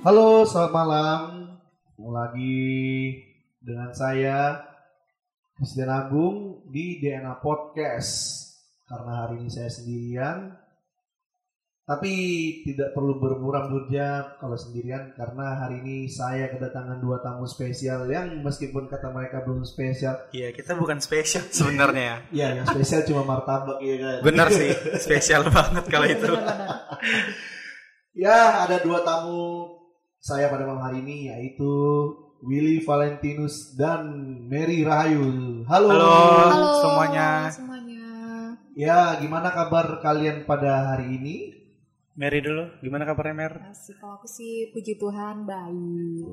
Halo, selamat malam. Ketemu lagi dengan saya Presiden Agung di DNA Podcast. Karena hari ini saya sendirian, tapi tidak perlu bermuram durja kalau sendirian karena hari ini saya kedatangan dua tamu spesial yang meskipun kata mereka belum spesial, Iya, kita bukan spesial sebenarnya. ya yang spesial cuma martabak ya kan. Bener sih, spesial banget kalau itu. Ya, ada dua tamu saya pada malam hari ini yaitu Willy Valentinus dan Mary Rahayu. Halo. Halo. Halo semuanya. semuanya. Ya, gimana kabar kalian pada hari ini? Mary dulu, gimana kabarnya Mer? Asik, kalau aku sih puji Tuhan baik.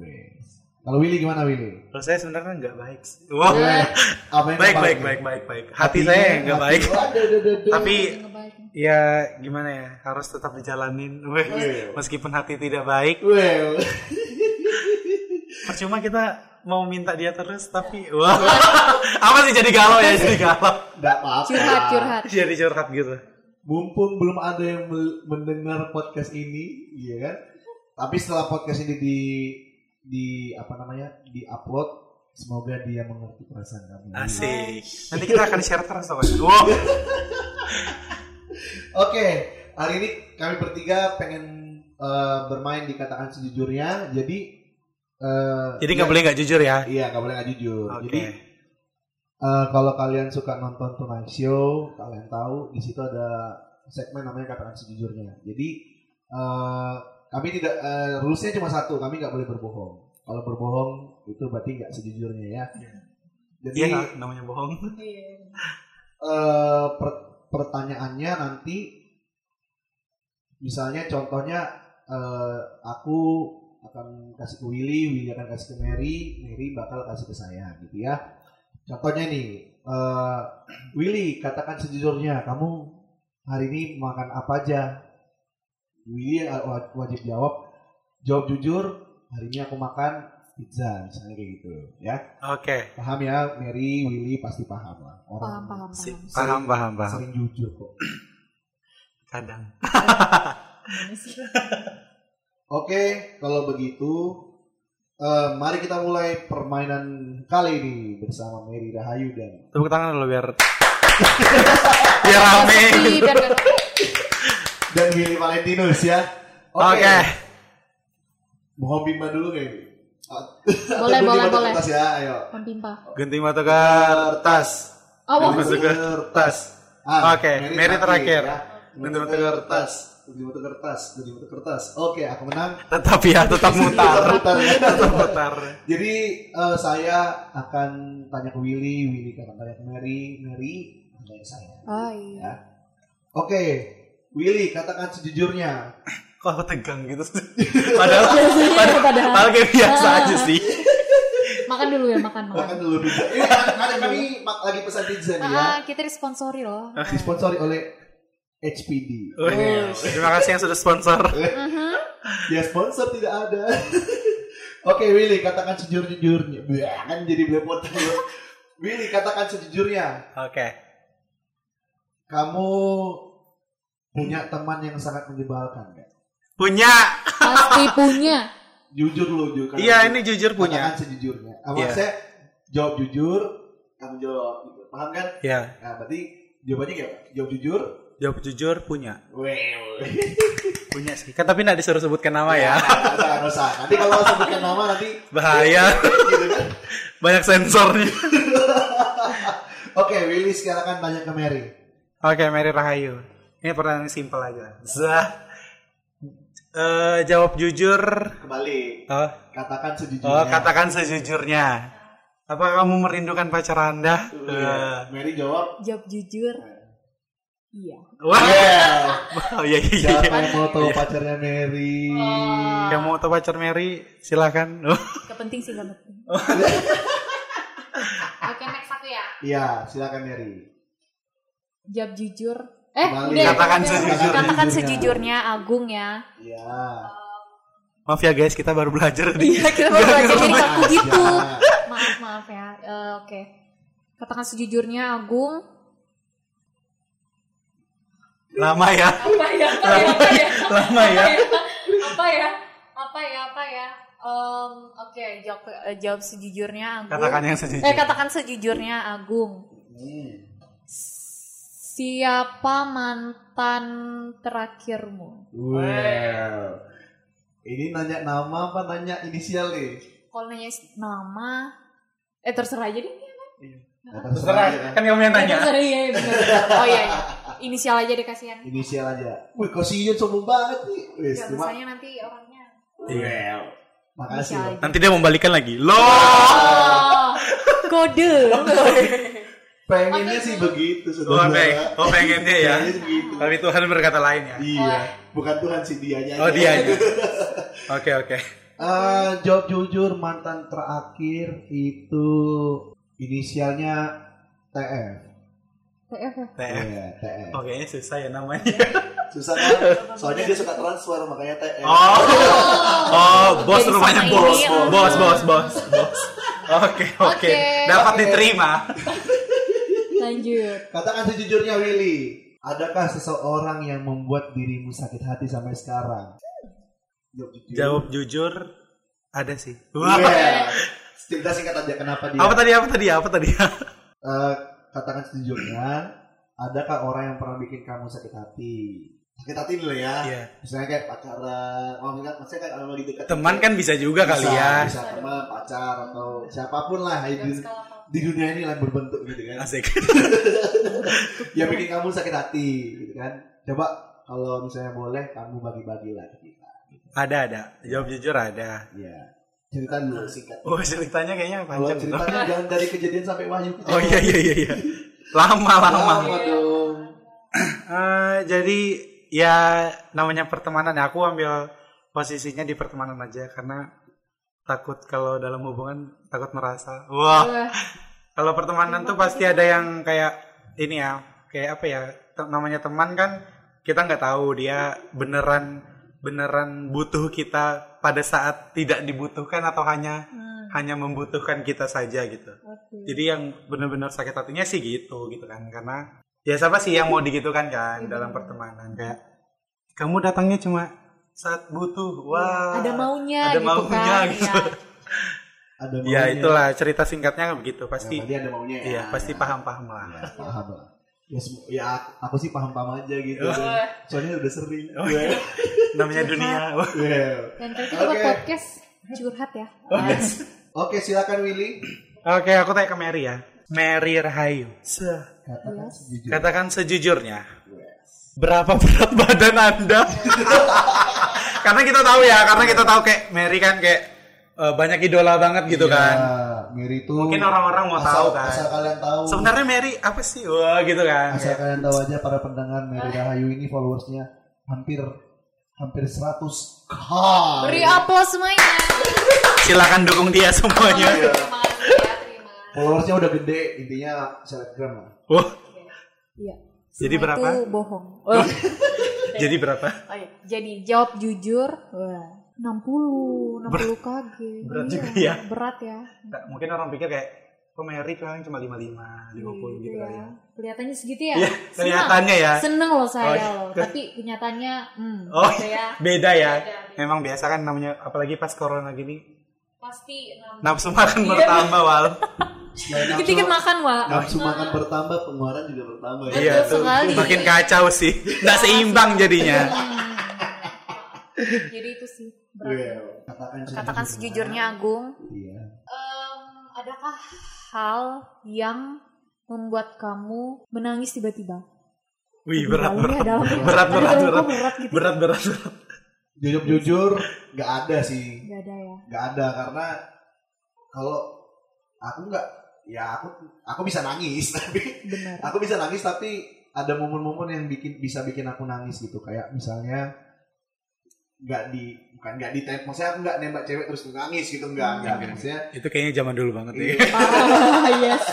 Kalau Willy gimana Willy? Kalau saya sebenarnya nggak baik. Wow. Eh, apa yang Baik, baik, nih? baik, baik, baik. Hati Hatinya, saya nggak hati- baik. Waduh. Tapi baik. ya gimana ya, harus tetap dijalanin. Weh, Iya. Meskipun hati tidak baik, Well, percuma kita mau minta dia terus, tapi wah, apa sih jadi galau ya, jadi galau. enggak apa-apa. Curhat, curhat. Jadi curhat gitu. Mumpung belum ada yang mendengar podcast ini, iya kan? Tapi setelah podcast ini di di apa namanya? di-upload, semoga dia mengerti perasaan kami. Asik. Nanti kita akan share terus pokoknya. Wow. Oke, hari ini kami bertiga pengen eh, bermain dikatakan sejujurnya. Jadi eh, Jadi nggak boleh nggak jujur ya. Iya, nggak boleh nggak jujur. Oke. Jadi eh, kalau kalian suka nonton Tonight Show, kalian tahu di situ ada segmen namanya katakan sejujurnya. Jadi eh, kami tidak eh, rulesnya cuma satu, kami nggak boleh berbohong. Kalau berbohong itu berarti nggak sejujurnya ya. Iya. Jadi Iya, namanya bohong. eh, per- pertanyaannya nanti misalnya contohnya eh, aku akan kasih ke Willy, Willy akan kasih ke Mary, Mary bakal kasih ke saya gitu ya. Contohnya nih, eh, Willy katakan sejujurnya kamu hari ini makan apa aja? Willy wa- wajib jawab, jawab jujur. Hari ini aku makan pizza misalnya kayak gitu ya. Oke. Paham ya, Mary, Willy pasti paham lah. Paham, paham, Sip. paham. Paham, paham, paham. Sering jujur kok. Kadang. Oke, kalau begitu, eh, mari kita mulai permainan kali ini bersama Mary Rahayu dan Tepuk tangan dulu biar biar rame. Biar dan Willy Valentinus ya. Oke. Mohon bimba dulu kayak Boleh, boleh, boleh. kertas ya, ayo. Pempimpa. Gunting mata kertas. Oh, Gunting mau mata kertas. Ah, Oke, Mary terakhir. ya. Gunting mata kertas. Gunting mata kertas. Gunting mata kertas. Oke, aku menang. Tetap ya, tetap mutar. Putar ya. tetap mutar. Jadi eh, saya akan tanya ke Willy, Willy akan tanya ke Mary, Mary tanya saya. Oh iya. Ya. Oke, Willy katakan sejujurnya. Kok aku tegang gitu sih? Padahal, padahal, padahal. padahal kayak biasa aja sih. Makan dulu ya, makan, makan. Makan dulu pizza. Ini karena kami lagi pesan pizza nih ya. Ah, kita disponsori loh. Disponsori oleh HPD. Wih, Terima kasih yang sudah sponsor. Mhm. Ya sponsor tidak ada. Oke Willy katakan sejujur-jujurnya. Kan jadi belepotan. Willy katakan sejujurnya. Oke. Kamu punya teman yang sangat menyebalkan gak? Punya. Pasti punya. Jujur lu jujur. Iya, ini jujur punya. Katakan sejujurnya. Ah, Iya. Maksudnya jawab jujur, kamu jawab gitu. Paham kan? Ya, Nah, berarti jawabannya kayak apa? Jawab jujur. jawab jujur punya. Well. Punya sih. Kan tapi nggak disuruh sebutkan nama ya. Nggak usah, nggak usah. Nanti kalau sebutkan nama nanti Bahaya. gitu kan. Banyak sensornya. Oke, Willy sekarang tanya ke Mary. Oke, Mary Rahayu. Ini pertanyaan simpel aja. Zah. Eh, jawab jujur. Kembali. Oh, Katakan sejujurnya. oh, katakan sejujurnya. Apa kamu merindukan pacar Anda? Eh, Mary jawab. Jawab jujur. Iya. Wah. Yeah. Oh, iya, iya, iya. Siapa yang mau tahu pacarnya Mary? Yang mau tahu pacar Mary, silakan. Oh. Gak penting sih, gak penting. Oke, next aku ya. Iya, silakan Mary. Jawab jujur. Eh. Katakan sejujurnya. Katakan sejujurnya Agung ya. Iya. Maaf ya guys, kita baru belajar tadi. Iya, kita baru belajar jadi kaku gitu. Ya. Maaf, maaf ya. Eh, Oke. Katakan sejujurnya Agung. Lama ya. Apa ya? Apa ya? Apa ya? Lama ya. Apa ya? Apa ya apa ya? Em, Oke, jawab eh, jawab sejujurnya Agung. Katakan yang sejujurnya. Eh katakan sejujurnya Agung. Hmm. Siapa mantan terakhirmu? Well, ini nanya nama apa nanya inisial nih? Kalau nanya nama, eh terserah aja deh. Ya, Terserah, kan kamu yang Eh, tanya. terserah iya bener. Oh iya, iya. Inisial aja deh kasihan. Inisial aja. Wih, kok si Yun sombong banget nih. Wis, Ya, cuma misalnya nanti orangnya. well. Makasih. Nanti dia membalikan lagi. Loh. Oh, kode. Pengennya Oke, sih begitu Oh, saudara. Oh, pengennya ya. Pengennya sih begitu. Tapi Tuhan berkata lain ya. Iya, bukan Tuhan sih dianya. Oh, dia. Oke, oke. Eh, jawab jujur mantan terakhir itu inisialnya TF. TF ya? TF. Iya, TF. Oh, kayaknya susah ya namanya. Susah kan? Soalnya dia suka transfer makanya TF. Oh. Oh, bos Jadi rumahnya bos. oh. Bos, bos, bos, bos. Oke, oke. Oke. Dapat Oke. diterima. Lanjut. Katakan sejujurnya Willy, adakah seseorang yang membuat dirimu sakit hati sampai sekarang? Jawab jujur. Jawab jujur ada sih. Iya. Wah. Cerita singkat aja kenapa dia. Apa tadi? Apa tadi? Apa tadi? Eh, katakan sejujurnya, adakah orang yang pernah bikin kamu sakit hati? Sakit hati dulu ya. Iya. Misalnya kayak pacaran, oh enggak, maksudnya kayak kalau lagi dekat. Teman kan bisa juga kali Bisa, ya. Bisa teman, pacar atau siapa pun lah apa? Di dunia ini yang berbentuk gitu kan. Asik. yang bikin kamu sakit hati gitu kan. Coba kalau misalnya boleh kamu bagi-bagi lah ke kita. Ada, ada. Jawab jujur ada. Iya. Cerita dulu singkat. Oh, ceritanya kayaknya Kalau panjang. tuh. ceritanya jangan dari kejadian sampai wahyu. Oh iya iya iya iya. Lama lama. Lama dong. Eh, jadi ya namanya pertemanan ya aku ambil posisinya di pertemanan aja karena takut kalau dalam hubungan takut merasa. Wah. Wah, kalau pertemanan tuh pasti ada yang kayak ini ya kayak apa ya namanya teman kan kita nggak tahu dia beneran beneran butuh kita pada saat tidak dibutuhkan atau hanya hmm, hanya membutuhkan kita saja gitu. Oke. jadi yang benar-benar sakit hatinya sih gitu gitu kan. Karena ya siapa sih yang mau digitukan kan dalam pertemanan? Kayak kamu datangnya cuma saat butuh wah ada maunya ada gitu maunya kan. gitu. Ya. Ada ya maunya. itulah cerita singkatnya begitu Ya, pasti berarti ada maunya ya. iya pasti paham-paham lah Ya, paham lah. Ya, ya aku, aku sih paham-paham aja gitu. Oh. Soalnya udah sering. Oh, iya. namanya dunia Wah. Well. Dan kalau kita buat Oke. podcast curhat ya. Oh, Oke, silakan Willy. oke aku tanya ke Mary ya Mary Rahayu Se- Katakan Yes. sejujurnya. katakan sejujurnya berapa berat badan anda karena kita tahu ya karena kita tahu kayak Mary kan kayak eh, banyak idola banget gitu Iya, kan Mary itu Mungkin orang-orang mau asal, tahu kan. Asal kalian tahu. sebenarnya Mary apa sih wah gitu kan asal kalian tahu aja para pendengar Mary Rahayu ini followersnya hampir hampir 100 k. Beri aplaus semuanya. silakan dukung dia semuanya Iya. Ya. Followersnya udah gede, intinya selebgram lah. wah Iya. Jadi Semua berapa? Itu bohong. Oh, jadi berapa iya. Jadi jawab jujur. Wah. 60, 60 kg. berat Iya, juga ya. Berat ya. Nggak, mungkin orang pikir kayak kok Mary paling cuma 55 50 gitu Iya. kali ya Kelihatannya segitu ya. Iya, kelihatannya ya. Seneng loh saya Oh, iya. loh. Tapi kenyataannya, hmm, Oh, gitu ya. beda ya Beda. memang biasa kan namanya apalagi pas corona gini Pasti nafsu makan Iya. bertambah wal Dikit-dikit makan, Wak. nafsu makan bertambah, pengeluaran juga bertambah ya. Betul iya tuh sekali. makin kacau sih nggak seimbang jadinya Jadi itu sih. berat. Well, katakan Katakan sejujurnya Agung, Iya. Em, adakah hal yang membuat kamu menangis tiba-tiba? wih berat berat berat Aduh, berat kok berat berat gitu. berat berat berat Jujur jujur nggak ada sih, Gak ada. Nggak ada karena kalau aku nggak, ya aku aku bisa nangis tapi Benar. aku bisa nangis tapi ada momen-momen yang bikin bisa bikin aku nangis gitu kayak misalnya nggak di bukan nggak di tem- maksudnya aku nggak nembak cewek terus nangis gitu nggak nggak maksudnya itu kayaknya zaman dulu banget ya Iya. Ah, yes.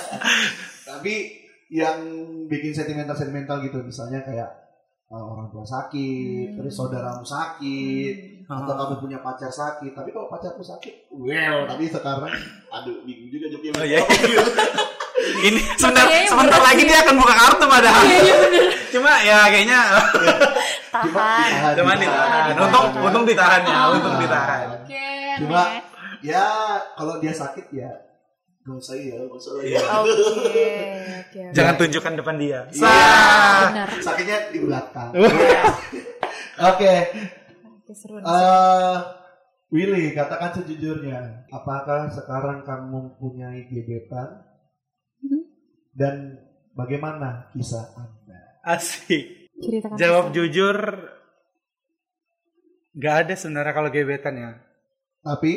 tapi yang bikin sentimental sentimental gitu misalnya kayak uh, orang tua sakit Hmm. terus saudaramu sakit Ah. atau kamu punya pacar sakit tapi kalau pacarku sakit well tapi sekarang aduh bingung juga jawabnya Oh, iya, iya. ini sebentar Kayaknya sebentar lagi dia akan buka kartu padahal Iya, iya bener. Cuma ya kayaknya Tahan. cuma ditahan. Untung untung ditahan ya, untung ditahan. Oke, Cuma next. ya kalau dia sakit ya nggak usah ya, nggak usah ya. Oke. Jangan tunjukkan depan dia. Iya. Sah. Benar. Sakitnya di belakang. Oke, Oke, seru nih. eh Willy, katakan sejujurnya, apakah sekarang kamu mempunyai gebetan Mhm. dan bagaimana kisah Anda? Asik. Ceritakan Jawab kisah. jujur. Gak ada sebenarnya kalau gebetan ya. Tapi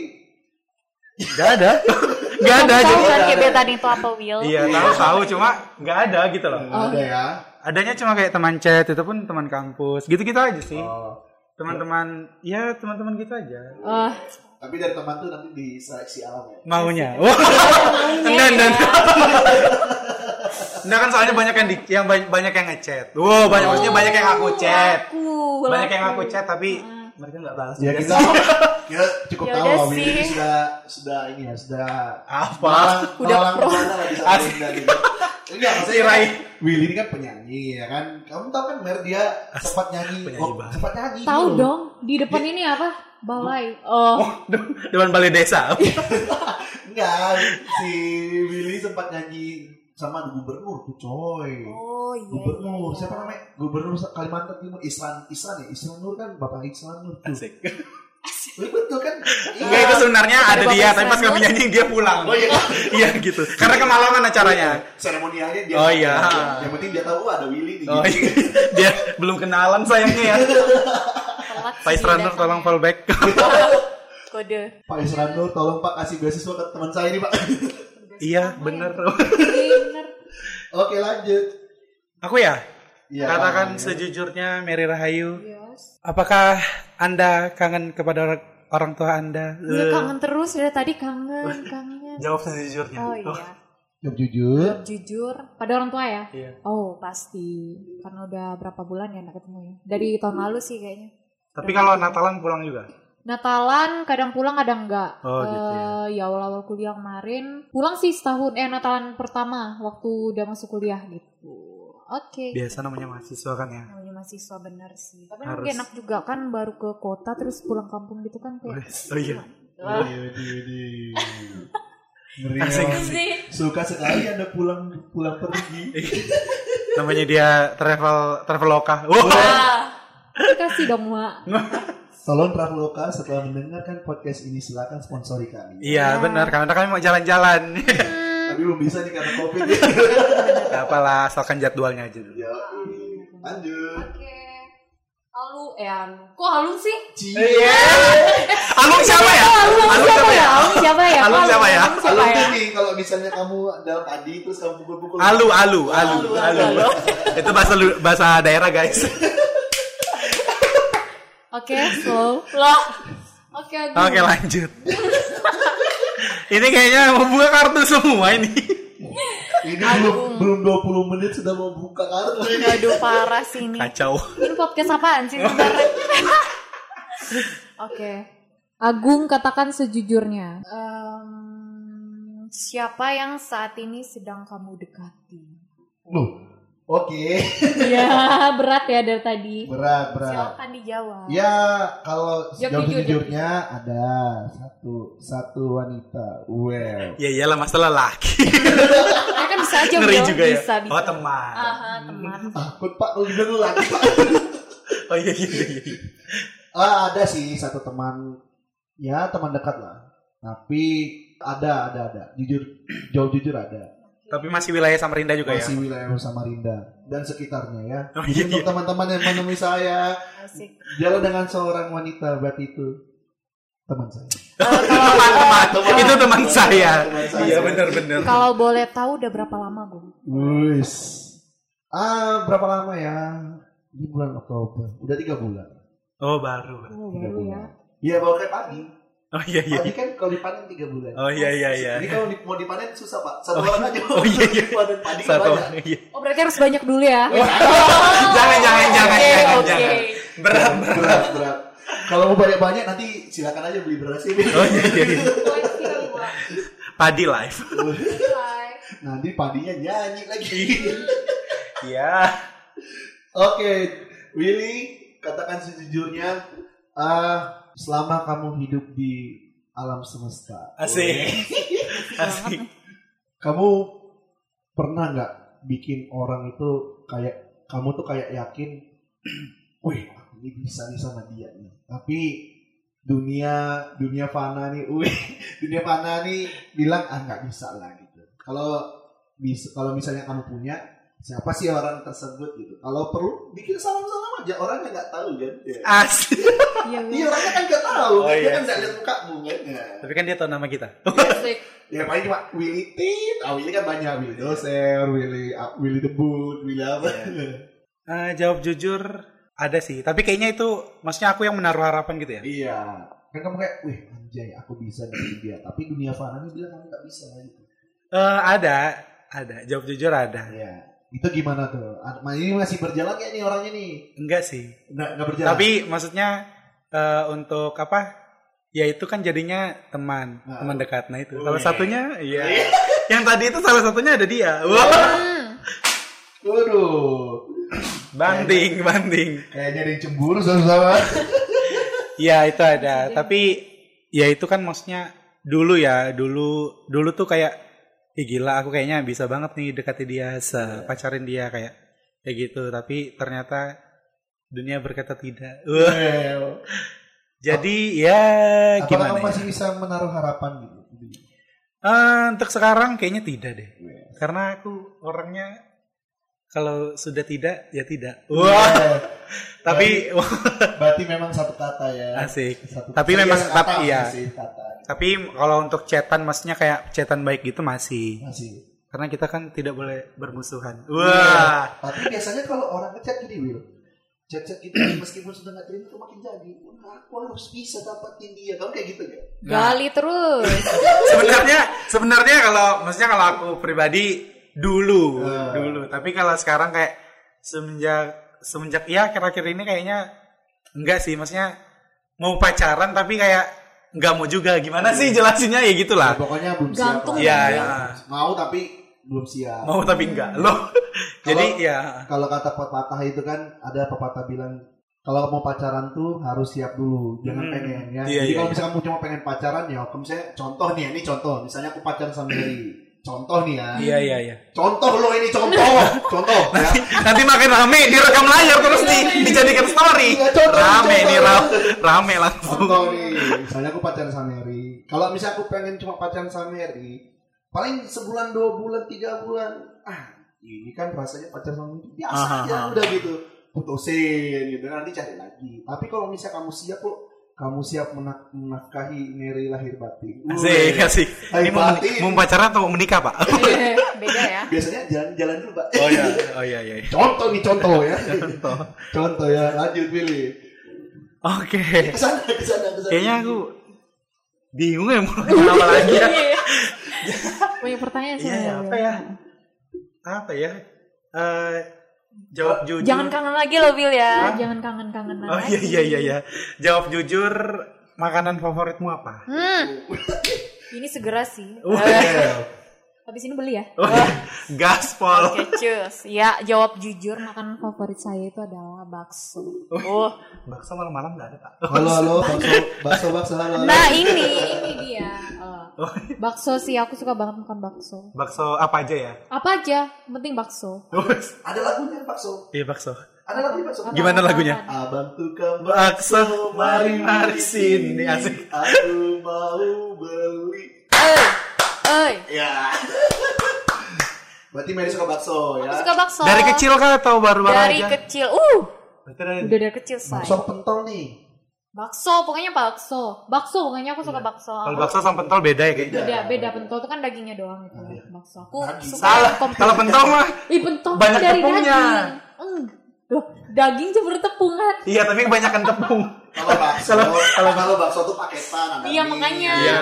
Gak ada. Gak ada. Kamu tahu kan gebetan itu apa, Will? iya tahu tahu cuma gak ada gitu loh. nggak ada ya. Adanya cuma kayak teman chat itu pun teman kampus. Gitu-gitu aja sih. Oh, Teman-teman ya teman-teman gitu aja. Oh, tapi dari teman tuh nanti diseleksi alam ya. Maunya. Wah. Enggak, enggak. Enggak kan soalnya banyak yang di, yang banyak, yang ngechat. Wow, banyak maksudnya banyak yang aku chat. aku. Banyak yang aku chat tapi mereka nggak balas. Ya kita, kita cukup Ya tahu lah ini sudah sudah ini ya sudah Apa? Udah malang pro. lah di sana gitu. Enggak, maksudnya. Willy ini kan penyanyi ya kan. Kamu tahu kan Mer dia sempat nyanyi, penyanyi oh, sempat nyanyi. Tahu gitu. dong, di depan ini apa? Balai. Oh. Dewan balai desa. Enggak, si Willy sempat nyanyi sama gubernur tuh coy. Oh iya. Gubernur, siapa namanya? Gubernur Kalimantan Timur, Islan, Islan ya? Islan Nur kan, Bapak Islan Nur tuh. Asik. Iya, Betul kan? Enggak itu sebenarnya ada dia, tapi pas kami nyanyi dia pulang. Oh iya. Iya gitu. Karena kemalaman acaranya. Seremonialnya dia. Oh, iya. Yang penting dia tahu oh, ada Willy nih. Oh gitu. iya. Dia belum kenalan sayangnya ya. Pak datang. tolong fallback. Kode. Pak Nur, tolong Pak kasih beasiswa ke teman saya ini Pak. iya, bener. Bener. Oke lanjut. Aku ya, Iya, katakan iya. sejujurnya Mary Rahayu. Yes. Apakah Anda kangen kepada orang, tua Anda? Eh, kangen terus dari tadi kangen, kangen. Jawab sejujurnya. Oh iya. Jawab jujur. Jujur pada orang tua ya? Iya. Oh pasti. Karena udah berapa bulan ya nggak ketemu ya. Dari tahun lalu sih kayaknya. Tapi kalau Natalan pulang juga. Natalan kadang pulang kadang enggak. Oh, gitu ya. ya awal-awal kuliah kemarin pulang sih setahun eh Natalan pertama waktu udah masuk kuliah gitu. Oke. Biasa namanya mahasiswa kan ya. Namanya mahasiswa bener sih. Tapi Harus. mungkin enak juga kan baru ke kota terus pulang kampung gitu kan kayak. Oh iya. Widih. Ngeri Asik, emang. Sih. Suka sekali anda pulang pulang pergi. namanya dia travel traveloka. Wah. Wah. Kasih dong, Mak. Tolong Traveloka setelah mendengarkan podcast ini silakan sponsori kami. Iya benar karena kami mau jalan-jalan. Tapi belum bisa nih karena covid. Gak apalah asalkan jadwalnya aja dulu. ya, lanjut. Oke. Halu, eh anu. Kok halu sih? Cie. Alung siapa ya? Halu Alung siapa ya? Halu siapa ya? Halu Halu siapa ya? Halu siapa Kalau ya? nih kalau misalnya kamu dalam padi terus kamu pukul-pukul. Alu, alu, alu, Alu, alu. Itu bahasa bahasa daerah guys. Oke, slow. Loh. Oke. Oke lanjut. Ini kayaknya mau buka kartu semua ini. Ini belum belum 20 menit sudah mau buka kartu ini. Aduh, parah sih ini. Kacau. Ini podcast apaan sih sebenarnya? Oke. Agung katakan sejujurnya. Em, siapa yang saat ini sedang kamu dekati? Loh. Oke. Ya, berat ya dari tadi. Berat, berat. Silakan dijawab. Ya, kalau Jawab jawab jujur, jujurnya ada satu satu wanita. Well. Ya iyalah masalah laki. Saya kan bisa aja Ngeri juga ya. bisa, bisa. Oh teman. Aha, teman. Takut Pak, lu bilang lu lagi Pak. Oh iya iya iya. iya. Ah, ada sih satu teman ya teman dekat lah. Tapi ada ada ada. Jujur jauh jujur ada. Tapi masih wilayah Samarinda juga ya. Masih wilayah Samarinda dan sekitarnya ya. Oh, Jadi iya, untuk iya. teman-teman yang menemui saya Asik. jalan dengan seorang wanita berarti itu teman saya. Teman-teman. Itu teman saya. Teman saya. Iya benar-benar. Kalau boleh tahu udah berapa lama, Gung? Wis. Ah, berapa lama ya? Di bulan Oktober. Udah tiga bulan. Oh baru. Oh, Tiga baru ya. bulan. Iya, baru kayak padi. Oh iya iya. Padi kan kalau dipanen tiga bulan. Oh iya iya iya. Ini kalau mau dipanen susah pak. Satu Oh, orang aja. oh, iya, iya. Panen padi Satu. banyak. Iya. Oh, berarti harus banyak dulu ya. Jangan jangan jangan jangan oke. jangan. Berat berat. Berat, berat. Kalau mau banyak-banyak nanti silakan aja beli beras ini. Oh iya iya. iya. Padi live. nanti padinya nyanyi lagi. Iya. Oke, Willy, katakan sejujurnya, ah, selama kamu hidup di alam semesta, Asik. Asik. kamu pernah nggak bikin orang itu kayak kamu tuh kayak yakin, wih, aku ini bisa nih sama dia nih. Tapi dunia dunia fana nih, wih, dunia fana nih bilang ah nggak bisa lah gitu. Kalau bisa, kalau misalnya kamu punya, siapa sih orang tersebut gitu? Kalau perlu bikin salam-salam aja, orangnya nggak tahu kan? Ya. Asik. Iya, Iya orangnya kan nggak tahu, Oh, dia iya kan nggak lihat mukamu kan? Ya. Tapi kan dia tahu nama kita. Ya paling cuma Willy Tit, ah Willy kan banyak Willy Doser, Willy Willy Debut, Willy apa? Eh, jawab jujur ada sih. Tapi kayaknya itu maksudnya aku yang menaruh harapan gitu ya. iya, kan kamu kayak, wih anjay aku bisa dari dia, tapi dunia fana ini bilang kamu nggak bisa gitu. Eh, ada, ada. Jawab jujur ada. Iya, itu gimana tuh? Ah, Ini masih berjalan ya nih orangnya nih? Enggak sih. Nggak nggak berjalan. Tapi maksudnya eh, untuk apa? Ya itu kan jadinya teman, Nah. teman dekat. Nah itu Oh, salah iya. satunya, iya. yang tadi itu salah satunya ada dia. Wah, Hmm. Waduh, banding, banding. kayaknya ada yang cemburu sama-sama. Ya itu ada. Tapi ya itu kan maksudnya dulu ya, dulu dulu tuh kayak, ih gila aku kayaknya bisa banget nih dekati dia, sepacarin dia kayak kayak gitu. Tapi ternyata dunia berkata tidak. Well, Jadi ya Apakah gimana? kamu ya? masih bisa menaruh harapan gitu? Eh, untuk sekarang kayaknya tidak deh. Karena aku orangnya kalau sudah tidak ya tidak. Wah. Tapi Berarti memang satu kata ya. asik. Satu, Tapi saya memang kata tapi iya. kata. Tapi kalau untuk chatan maksudnya kayak chatan baik gitu masih. Masih. Karena kita kan tidak boleh bermusuhan. Iya. Wah. Tapi biasanya kalau orang ngechat gini Will, chat-chat gitu meskipun sudah nggak terima tuh makin jadi. Wah, aku harus bisa dapetin dia. Kamu kayak gitu gak? Gali terus. Sebenarnya sebenarnya kalau maksudnya kalau aku pribadi dulu, Eh. dulu. Tapi kalau sekarang kayak semenjak semenjak ya akhir-akhir ini kayaknya enggak sih, maksudnya mau pacaran tapi kayak nggak mau juga. Gimana sih jelasinnya ya gitulah. Ya, pokoknya belum Gantung siap. Iya, lah. iya. Mau tapi belum siap. Mau tapi enggak. Loh. Jadi ya Kalau kata pepatah itu kan ada pepatah bilang kalau mau pacaran tuh harus siap dulu, jangan Hmm. pengen ya. Iya, Jadi iya, kalau iya. misalnya kamu cuma pengen pacaran ya, kalau misalnya contoh nih, ini contoh, misalnya aku pacaran sama Mary, contoh nih ya. iya iya iya. Contoh lo ini contoh, contoh. ya. Nanti makin rame direkam layar terus di, dijadikan story. Iya, contoh, Rame contoh. nih rame, rame langsung. Contoh nih, misalnya aku pacaran sama Mary. Kalau misalnya aku pengen cuma pacaran sama Mary, paling sebulan, dua bulan, tiga bulan. Ah, ini kan rasanya pacaran sama Mary biasa Aha, aja, aha. udah gitu. Putusin gitu, nanti cari lagi. Tapi kalau misalnya kamu siap lo, kamu siap menak- menafkahi Mary lahir batin. Asik, asik. Hai, Ini mau, batin. mau pacaran atau mau menikah, Pak? Beda ya. Biasanya jalan-jalan dulu, Pak. Oh iya, oh iya iya. Contoh nih, contoh ya. Contoh. contoh ya, lanjut pilih. Oke. Ke sana, ke sana, ke sana. Kayaknya aku bingung ya mau ngomong apa lagi ya. Iya. Banyak pertanyaan Iya, sebenarnya. apa ya? Apa ya? Eh jawab jujur. Jangan kangen lagi loh Bill ya. Jangan kangen-kangen Oh iya iya iya iya. Jawab jujur makanan favoritmu apa? Hmm. Ini segera sih. Wah. Habis ini beli ya. Oh, gaspol. Oke, cus. Ya, jawab jujur makanan favorit saya itu adalah bakso. Oh. Bakso malam-malam nggak ada, Pak. Halo, halo, bakso, bakso, bakso, halo. halo. Nah, ini ini dia. Oh. Bakso sih aku suka banget makan bakso. Bakso apa aja ya? Apa aja, penting bakso. Ada lagunya bakso. Iya bakso. Ada lagunya bakso. Apa- Gimana apa- lagunya? apa- Abang tukang Bakso, mari mari sini. Asik. Aku mau beli. Eh, eh. Ya. Berarti Mary suka bakso ya? Aku suka bakso. Dari kecil kah atau baru-baru Dari aja? kecil. Uh, Berarti dari- udah dari kecil say. Bakso pentol nih. Bakso, pokoknya bakso. Bakso, pokoknya aku suka bakso. Kalau bakso sama pentol beda ya kayaknya. Beda, beda pentol itu kan dagingnya doang itu. Bakso. Aku Daging. suka Salah. Kalau pentol mah Ih, pentol banyak dari tepungnya. daging. Hmm. Loh, daging cuma tepung kan? iya tapi kebanyakan tepung. Kalau bakso, kalau kalau bakso tuh paketan ada Iya, makanya. Iya.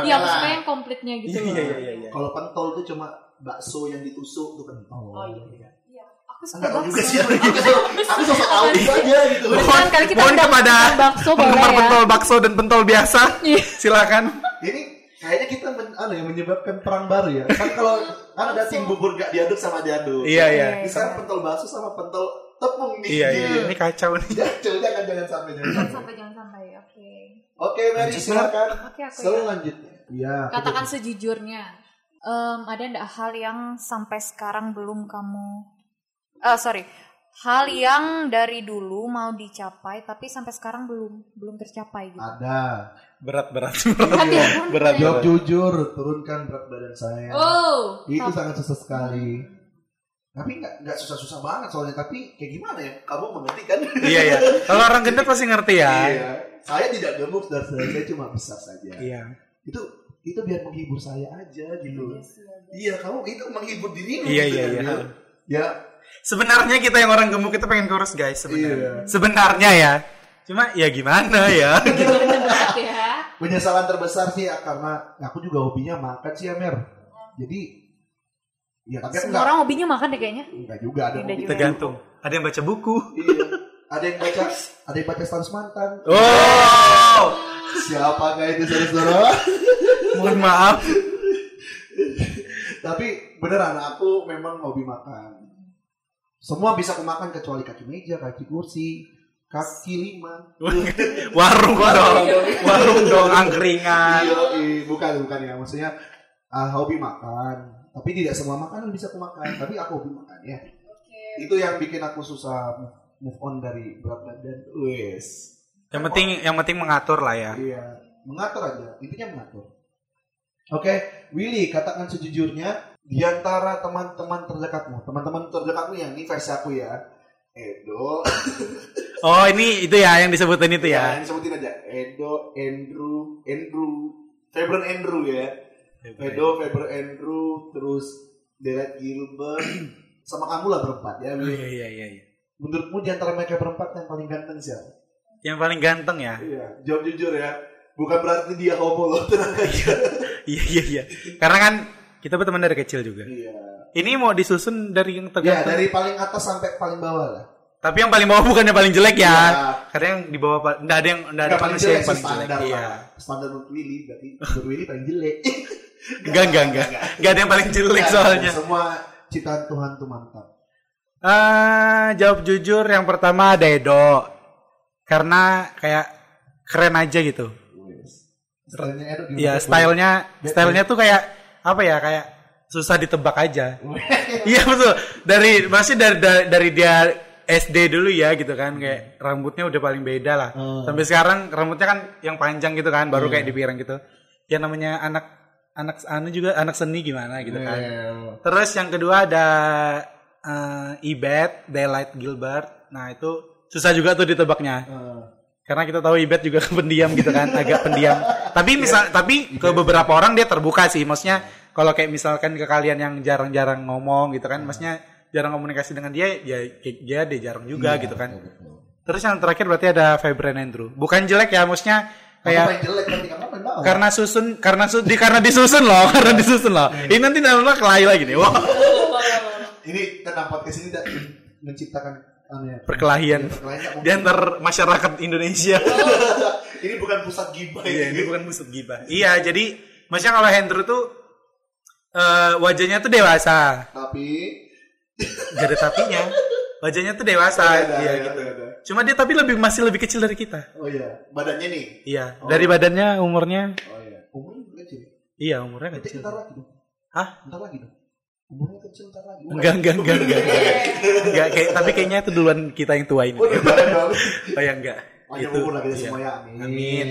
Iya, merah. suka yang komplitnya gitu Iya loh. iya iya iya. Kalau pentol tuh cuma bakso yang ditusuk tuh pentol. Oh iya. Iya, aku suka Enggak tahu juga bakso. sih. Aku so- Aku sosok tahu gitu aja gitu. Mohon kali kita Mohon kepada bakso penggemar ya. pentol bakso dan pentol biasa. Iya. Silakan. Ini kayaknya kita men, ano ya, menyebabkan perang baru ya. Kan kalau kan ada tim bubur gak diaduk sama diaduk. Iya iya. Sekarang pentol bakso sama pentol tepung nih. Iya iya. Ini kacau nih. Jangan, jangan, jangan sampai, jangan Jangan sampai. sampai jangan sampai. Oke. Oke, Mary, Lanjut, silakan. Oke aku ya. Selanjutnya. Iya. Katakan sejujurnya. Em, ada ndak hal yang sampai sekarang belum kamu eh sorry hal yang dari dulu mau dicapai tapi sampai sekarang belum belum tercapai gitu Ada. Berat berat. Kan kan Berat, kayak- Jawab jujur, turunkan berat badan saya. oh Itu tapi- sangat susah sekali. Tapi nggak nggak susah-susah banget soalnya. Tapi kayak gimana ya? Kamu mengerti kan? Iya iya. Kalau orang gendut pasti ngerti ya. Iya. Saya tidak gemuk dan saya cuma besar saja. Iya. Itu itu biar menghibur saya aja gitu. Iya sih, ada. Iya, kamu itu menghibur dirimu. Iya gitu iya kan, iya. Bil. Ya, Sebenarnya kita yang orang gemuk itu pengen kurus guys Iya. sebenarnya. Sebenarnya ya. Cuma ya gimana ya? Berat ya penyesalan terbesar sih ya, karena aku juga hobinya makan sih ya, Mer. Jadi ya tapi semua enggak orang hobinya makan deh kayaknya enggak juga ada hobi. Tergantung. Ada yang baca buku. Iya. Ada yang baca ada yang baca status mantan. Oh. Siapa kayak itu saudara-saudara? Mohon maaf. Tapi beneran aku memang hobi makan. Semua bisa aku makan kecuali kaki meja, kaki kursi, kaki lima. Warung dong. Warung dong angkringan. Iya, iya, bukan bukan ya. Maksudnya ah, hobi makan. Tapi tidak semua makanan bisa aku makan. Tapi aku hobi makan ya. Itu yang bikin aku susah move- on dari berat badan. Wes. Yang penting yang penting mengatur lah ya. Iya, mengatur aja. Intinya mengatur. Oke, Willy, katakan sejujurnya di antara teman-teman terdekatmu, teman-teman terdekatmu yang ini versi aku ya. Edo, Oh ini itu ya yang disebutin itu ya, ya. ini sebutin aja. Edo, Andrew, Andrew, Faber Andrew ya. Edo, Faber Andrew, terus Derek Gilbert, sama kamu lah berempat ya. Oh, iya iya iya. iya. Menurutmu di antara mereka berempat yang paling ganteng siapa? Yang paling ganteng ya. Iya, jawab jujur ya. Bukan berarti dia homo loh, tenang aja. Iya iya iya. Karena kan kita berteman dari kecil juga. Iya. Ini mau disusun dari yang Ya, tergantung. dari paling atas sampai paling bawah lah. Tapi yang paling bawah bukan yang paling jelek ya. Iya. Karena yang di bawah pa- nggak ada yang nggak ada paling jelek yang paling jelek. standar Iya. Standar menurut Willy berarti menurut Willy paling jelek. Enggak enggak enggak. Enggak ada yang paling jelek soalnya. Semua ciptaan Tuhan tuh mantap. Ah, jawab jujur yang pertama ada Edo. Karena kayak keren aja gitu. Stylenya Edo? Iya, stylenya stylenya tuh kayak apa ya? Kayak susah ditebak aja. Iya betul. Dari masih dari, dari dari dia SD dulu ya gitu kan kayak rambutnya udah paling beda lah. Hmm. Sampai sekarang rambutnya kan yang panjang gitu kan, baru kayak dipirang gitu. Ya namanya anak anak anu juga anak seni gimana gitu kan. Eh, Terus yang kedua ada eh, Ibet, Daylight Gilbert. Nah, itu susah juga tuh ditebaknya. eh, Karena kita tahu Ibet juga pendiam gitu kan, agak pendiam. Tapi misal tapi ke beberapa orang dia terbuka sih. Maksudnya kalau kayak misalkan ke kalian yang jarang-jarang ngomong gitu kan, maksudnya jarang komunikasi dengan dia, ya dia dia jarang juga iya, gitu kan. betul, betul. Terus yang terakhir berarti ada Febren Andrew. Bukan jelek ya, maksudnya kayak paling jelek paling bawah. karena susun karena su, di, karena disusun loh, karena disusun loh. Ini nanti namanya kelahi lagi nih. Wah, ini tenang podcast ini tidak menciptakan anu ya, perkelahian perkelahian nggak di antar masyarakat Indonesia. Ini bukan pusat gibah Iya, ini bukan musuh gibah. Iya, jadi maksudnya kalau Hendro tuh eh, wajahnya tuh dewasa, Tapi gak ada tapinya. Wajahnya tuh dewasa, Ada, iya ada, gitu. ada. Cuma dia tapi lebih masih lebih kecil dari kita. Oh iya, badannya nih. Iya, Oh. dari badannya umurnya, Oh iya. Umurnya kecil. iya umurnya Berarti kecil. bentar lagi dong. Hah? Bentar lagi dong. Umurnya kecil bentar lagi. Enggak, enggak, enggak, enggak. Enggak, kayak, tapi kayaknya itu duluan kita yang tua ini. Oh iya. Oh ya enggak. Panjang Itu, umur lagi iya. semua ya. Amin. Amin.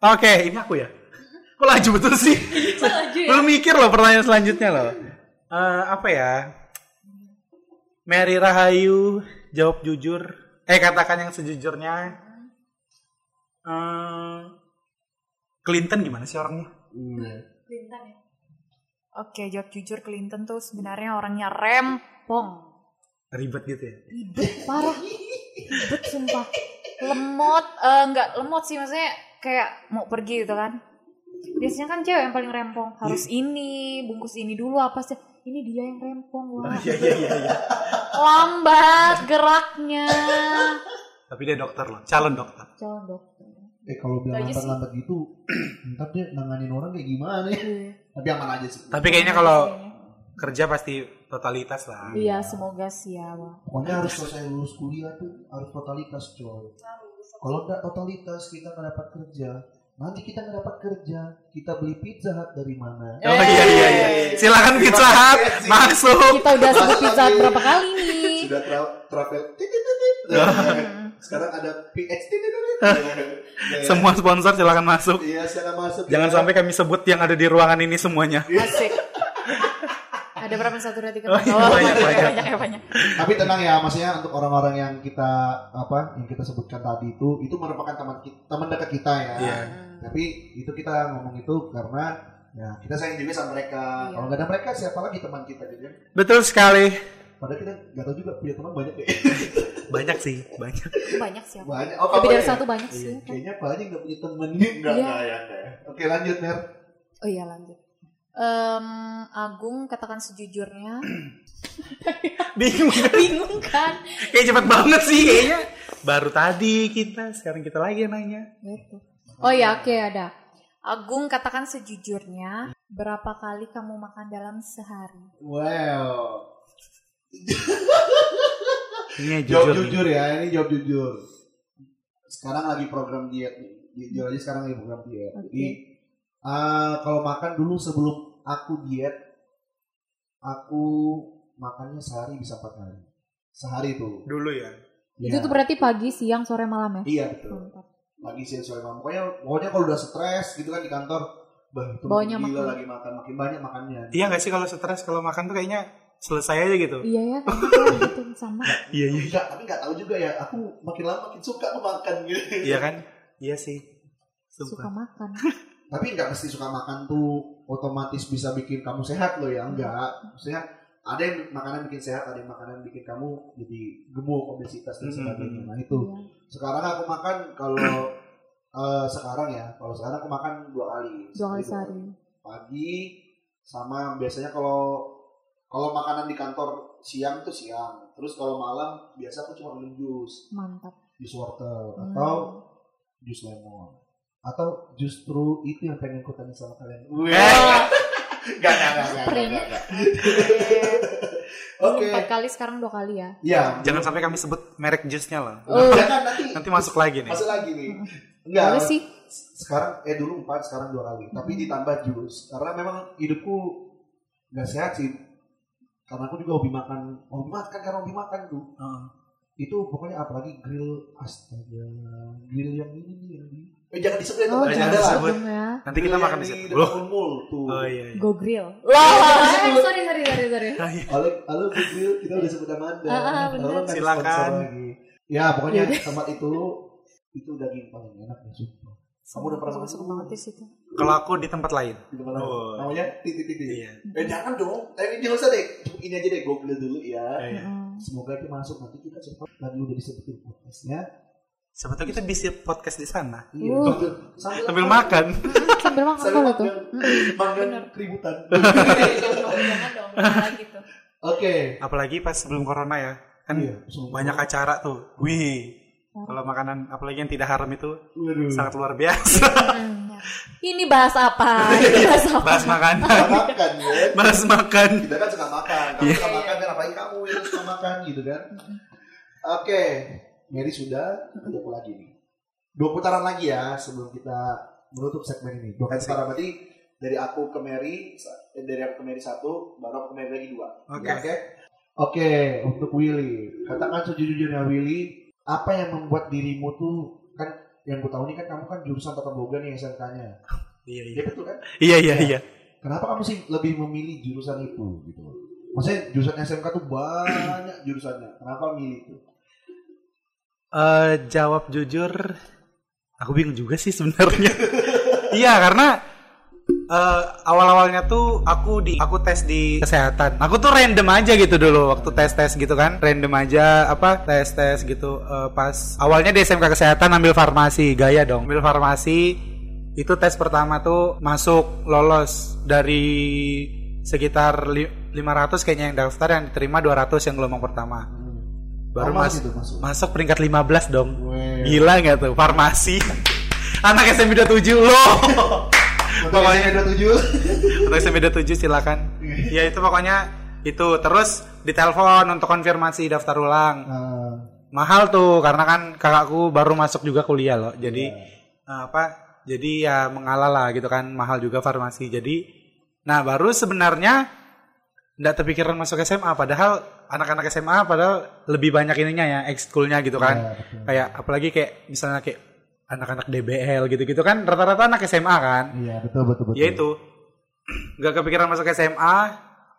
Oke, ini aku ya. Kok laju betul sih? Laju ya? Belum mikir loh pertanyaan selanjutnya loh. Eh, apa ya? Mary Rahayu jawab jujur. Eh katakan yang sejujurnya. Eh, Clinton gimana sih orangnya? Iya. Clinton ya? Oke, jawab jujur Clinton tuh sebenarnya orangnya rempong. Ribet gitu ya? Ribet parah. Ribet sumpah. Lemot, eh, enggak lemot sih maksudnya kayak mau pergi gitu kan. Biasanya kan cewek yang paling rempong. Harus ini, bungkus ini dulu apa sih. Ini dia yang rempong wah. Iya iya iya. iya. Lambat geraknya. Tapi dia dokter loh, calon dokter. Calon dokter. Eh kalau bilang lambat-lambat gitu, ntar dia nanganin orang kayak gimana ya? Iya. Tapi aman aja sih. Tapi kayaknya kalau kerja pasti totalitas lah Iya, semoga sih ya. Pokoknya harus selesai lulus kuliah tuh harus totalitas coy. Kalau nggak totalitas kita nggak dapat kerja. Nanti kita nggak dapat kerja, kita beli pizza hut dari mana? oh iya iya iya silakan pizza hut masuk Kita udah sebut pizza Hut berapa kali nih? Sudah tra- travel. Sekarang ada. Ya. semua sponsor silakan masuk Iya, silakan masuk. jangan sampai kami sebut yang ada di ruangan ini semuanya Asik. Ada berapa satu dua tiga Oh, iya, Oh, banyak, banyak, banyak. ya. Tapi tenang ya, maksudnya untuk orang-orang yang kita apa yang kita sebutkan tadi itu itu merupakan teman kita, teman dekat kita ya. Iya. Tapi itu kita ngomong itu karena ya kita sayang juga sama mereka. Iya. Kalau nggak ada mereka siapa lagi teman kita gitu kan? betul sekali Padahal kita nggak tahu juga punya teman banyak ya. banyak sih banyak Banyak siapa? banyak. Oh, Lebih dari ya? satu banyak Iya, sih. Kayaknya apa aja nggak punya teman enggak Iya. enggak ya. enggak ya. Oke lanjut Mer. Oh iya lanjut. Em, Agung katakan sejujurnya. bingung Bingung kan? kayak cepet banget sih kayaknya baru tadi kita sekarang kita lagi yang nanya Gitu. Oh ya oke ada. Agung katakan sejujurnya berapa kali kamu makan dalam sehari? Wow. ini Jawab jujur, nih. jujur ya, ini jawab jujur. Sekarang lagi program diet nih. Jujur aja sekarang lagi program diet. Oke. Jadi eh, kalau makan dulu sebelum aku diet, aku makannya sehari bisa empat kali. Sehari itu. dulu ya Itu tuh berarti pagi, siang, sore, malam ya? Iya betul. Mantap. Lagi siang sore malam. Pokoknya, pokoknya kalau udah stres gitu kan di kantor, bah itu Bawanya gila makan. lagi makan, makin banyak makannya. iya nggak sih kalau stres kalau makan tuh kayaknya selesai aja gitu Iya ya, kayak gitu sama. iya iya Enggak, tapi nggak tahu juga ya. Aku makin lama makin suka makan gitu. iya kan iya sih Suka Sumpah. makan. tapi nggak mesti suka makan tuh otomatis bisa bikin kamu sehat loh ya enggak maksudnya ada yang makanan bikin sehat ada yang makanan bikin kamu jadi gemuk obesitas dan Mhm. sebagainya nah itu Iya. sekarang aku makan kalau eh, sekarang ya kalau sekarang aku makan dua kali Dua kali sehari. pagi sama biasanya kalau kalau makanan di kantor siang tuh siang terus kalau malam biasa aku cuma minum jus Mantap. jus wortel Hmm. atau jus lemon atau justru itu yang pengen ku tanya sama kalian. Eh. Gak, gak, gak, gak, gak, gak. Oke. Empat kali sekarang dua kali ya. Ya, jangan sampai kami sebut merek jusnya lah Oh. jangan nanti nanti masuk lagi nih masuk lagi nih. Boleh Enggak. sih. Sekarang eh dulu empat, sekarang dua kali. Tapi ditambah jus. Karena memang hidupku nggak sehat sih. Karena aku juga hobi makan, hobi makan karena hobi makan tuh. Heeh. Itu pokoknya apalagi grill astaga, grill yang ini nih yang di. Eh jangan disebut Oh, jangan ada lah. disebut. ya. nanti kita Grill makan di situ loh mall tuh. oh iya iya Go grill. Lah, eh, sorry sorry sorry sorry. Ah, iya. Halo, halo Grill, kita udah sebut nama Anda. Ah, ah, kasih Silakan. Ya, pokoknya Yaudah. tempat itu itu daging paling enak ya, sumpah. Kamu udah pernah belum? banget di situ. kalau aku di tempat lain Di tempat lain. Oh. Namanya titik titik. iya Eh jangan dong. Eh jangan usah deh. Ini aja deh Google dulu ya. Iya. Semoga itu masuk nanti kita cepat lagi udah disebutin podcastnya. Siapa tahu kita bisa podcast di sana Iya. Uh. Sambil, sambil, sambil makan Sambil makan Sambil kalau tuh. makan, makan keributan. Jangan dong, jangan gitu. Oke. apalagi pas sebelum corona ya kan Iya, banyak acara tuh wih kalau makanan apalagi yang tidak haram itu Waduh. sangat luar biasa Mm, ya. Ini bahas apa? Ini bahas apa? bahas makanan makan ya. bahas makan Kita kan suka makan. Kamu Iya. suka makan kan apalagi kamu yang suka makan gitu kan. Oke, Mary sudah, ada apa lagi nih? Dua putaran lagi ya sebelum kita menutup segmen ini. Dua putaran berarti dari aku ke Mary, eh, dari aku ke Mary satu, baru aku ke Mary lagi dua. Oke. Ya, Oke. Oke, untuk Willy, katakan sejujurnya Willy, apa yang membuat dirimu tuh kan yang gue tahu nih kan kamu kan jurusan tata boga nih SMK-nya. iya iya Iya betul kan? iya iya iya Kenapa kamu sih lebih memilih jurusan itu gitu? Maksudnya jurusan SMK tuh banyak jurusannya. Kenapa milih itu? Eh, jawab jujur aku bingung juga sih sebenarnya. Iya karena eh, awal-awalnya tuh aku di aku tes di kesehatan. Aku tuh random aja gitu dulu waktu tes tes gitu kan. Random aja apa tes tes gitu. Eh, pas awalnya di SMK kesehatan ambil farmasi gaya dong. Ambil farmasi itu tes pertama tuh masuk lolos. Dari sekitar li- 500 kayaknya yang daftar yang diterima 200 yang gelombang pertama baru Oh, mas masih tuh masuk. masuk peringkat 15 dong. Weh. Gila nggak tuh? Farmasi. Anak SMP 27 loh. Pokoknya- SMA 27. untuk SMP 27 silakan. Ya itu pokoknya itu. Terus ditelepon untuk konfirmasi daftar ulang. Ah, mahal tuh karena kan kakakku baru masuk juga kuliah loh. Jadi Iya. eh, apa jadi ya mengalah lah gitu kan. Mahal juga farmasi. Jadi nah baru sebenarnya nggak terpikiran masuk SMA padahal anak-anak SMA padahal lebih banyak ininya ya ekskulnya gitu kan. Iya, betul. kayak apalagi kayak misalnya kayak anak-anak DBL gitu-gitu kan rata-rata anak SMA kan. Iya betul betul betul. ya itu nggak kepikiran masuk SMA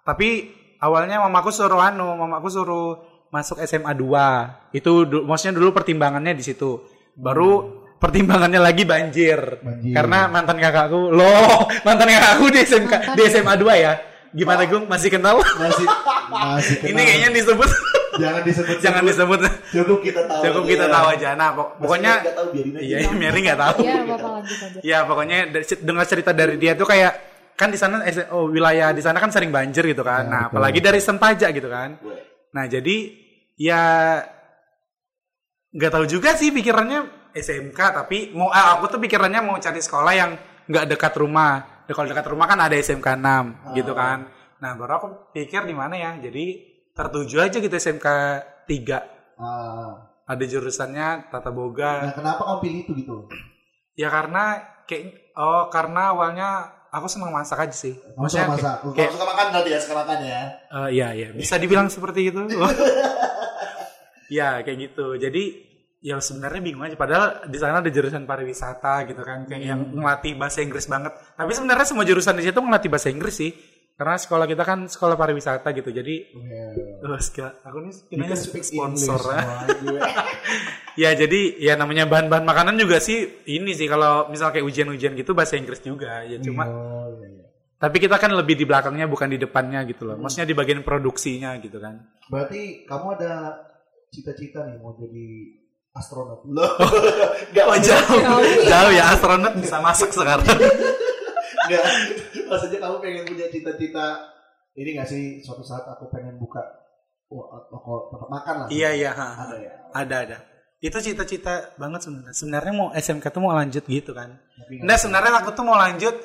tapi awalnya mamaku suruh anu mamaku suruh masuk SMA 2 itu du- maksudnya dulu pertimbangannya di situ. Baru pertimbangannya lagi banjir, Banjir. karena mantan kakakku loh mantan kakakku di SMK Mantan di SMA 2 ya gimana gung masih kenal Masih masih kenal. ini kayaknya disebut jangan disebut jangan disebut Cukup kita tahu. cukup kita tahu aja nah pok- pokoknya nggak tahu biarin aja. iya Mary nggak tahu Iya, Bapak lanjut lanjut. Ya pokoknya dengar cerita dari dia tuh kayak kan di sana eh, oh, wilayah di sana kan sering banjir gitu kan. Ya, nah, apalagi dari Sempaja gitu kan. Nah, jadi ya nggak tahu juga sih pikirannya SMK tapi mau ah, aku tuh pikirannya mau cari sekolah yang nggak dekat rumah. Ya, kalau dekat rumah kan ada SMK 6 gitu kan. Nah, baru aku pikir di mana ya. Jadi tertuju aja gitu SMK 3. Ah, Ada jurusannya tata boga. nah kenapa kamu pilih itu gitu? Ya karena kayak oh karena awalnya aku senang masak aja sih. Kamu suka kayak- masak? Kamu kayak- suka makan berarti ya sekarang makan ya? eh, iya iya bisa dibilang seperti itu. ya kayak gitu. Jadi ya sebenarnya bingung aja. Padahal di sana ada jurusan pariwisata gitu kan, kayak yang ngelatih bahasa Inggris banget. Tapi sebenarnya semua jurusan di situ ngelatih bahasa Inggris sih. Karena sekolah kita kan sekolah pariwisata gitu. Jadi Well, Oh, sekali- aku nih kayaknya speak sponsor. English, ya. wah, gue. ya jadi ya namanya bahan-bahan makanan juga sih ini sih kalau misal kayak ujian-ujian gitu bahasa Inggris juga ya cuma Oh, iya, iya. Tapi kita kan lebih di belakangnya bukan di depannya gitu loh. Maksudnya di bagian produksinya gitu kan. Berarti kamu ada cita-cita nih mau jadi astronot? Loh, nggak Oh jauh, jauh ya astronot bisa masak sekarang. nggak. Maksudnya kamu pengen punya cita-cita ini nggak sih? Suatu saat aku pengen buka oh, toko tempat makan lah. iya iya, ha. Ada ya. ada ada. Itu cita-cita banget sebenarnya. Sebenarnya mau SMK tuh mau lanjut gitu kan. Nah sebenarnya aku tuh mau lanjut.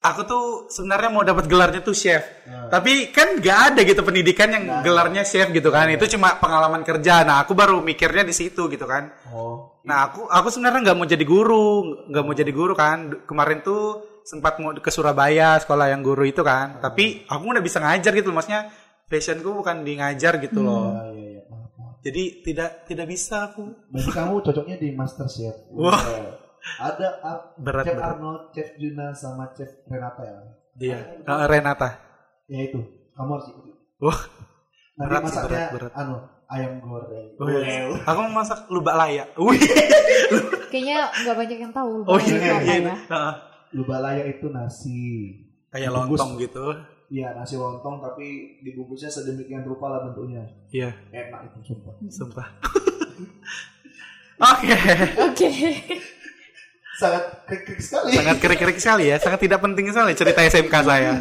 Aku tuh sebenarnya mau dapat gelarnya tuh chef. Nah. Tapi kan nggak ada gitu pendidikan yang ada. gelarnya chef gitu kan. Itu cuma pengalaman kerja. Nah aku baru mikirnya di situ gitu kan. Oh, Nah aku aku sebenarnya nggak mau jadi guru, nggak mau jadi guru kan. Kemarin tuh sempat mau ke Surabaya sekolah yang guru itu kan. Tapi aku udah bisa ngajar gitu, loh. maksudnya fashionku bukan di ngajar gitu loh. iya iya iya. Maaf, maaf. Jadi tidak tidak bisa aku. Berarti kamu cocoknya di Master Chef. Wah. Ada ah, Berat Chef berat. Arnold, Chef Juna sama Chef Renata ya. Iya. Eh, Renata. Ya itu, kamu harus ikuti. Wah. Nanti Berat masaknya berat, berat. anu ayam goreng. Oh, iya. Aku mau masak lubak layak. Wih. Kayaknya nggak banyak yang tahu. Oh iya itu iya. iya. ya. Heeh. Lubalaya itu nasi. Kayak Dibungkus. lontong gitu. Iya nasi lontong tapi dibungkusnya sedemikian rupa lah bentuknya. Iya, Enak itu sumpah. sumpah. Oke. Oke. Sangat krik sekali. Sangat kerik-kerik sekali ya, sangat tidak penting sekali cerita SMK saya.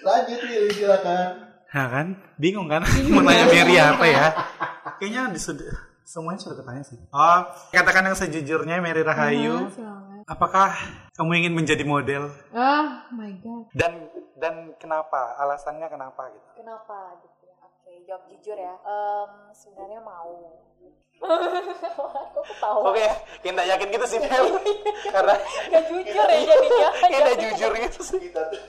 Lanjut Willy silakan. Nah kan, bingung kan mau nanya Mary apa ya? Kayaknya di sud- semuanya sudah ketanya sih. Oh, katakan yang sejujurnya Mary Rahayu, Ah, silakan. apakah kamu ingin menjadi model Ah, my god. dan dan kenapa? Alasannya kenapa gitu? Kenapa gitu jawab jujur ya. Em, sebenarnya mau. Kok ketawa? Oke, kayak nggak yakin gitu sih Mel. Karena Gak jujur ya jadinya. kayak nggak jujur gitu sih. Kita tuh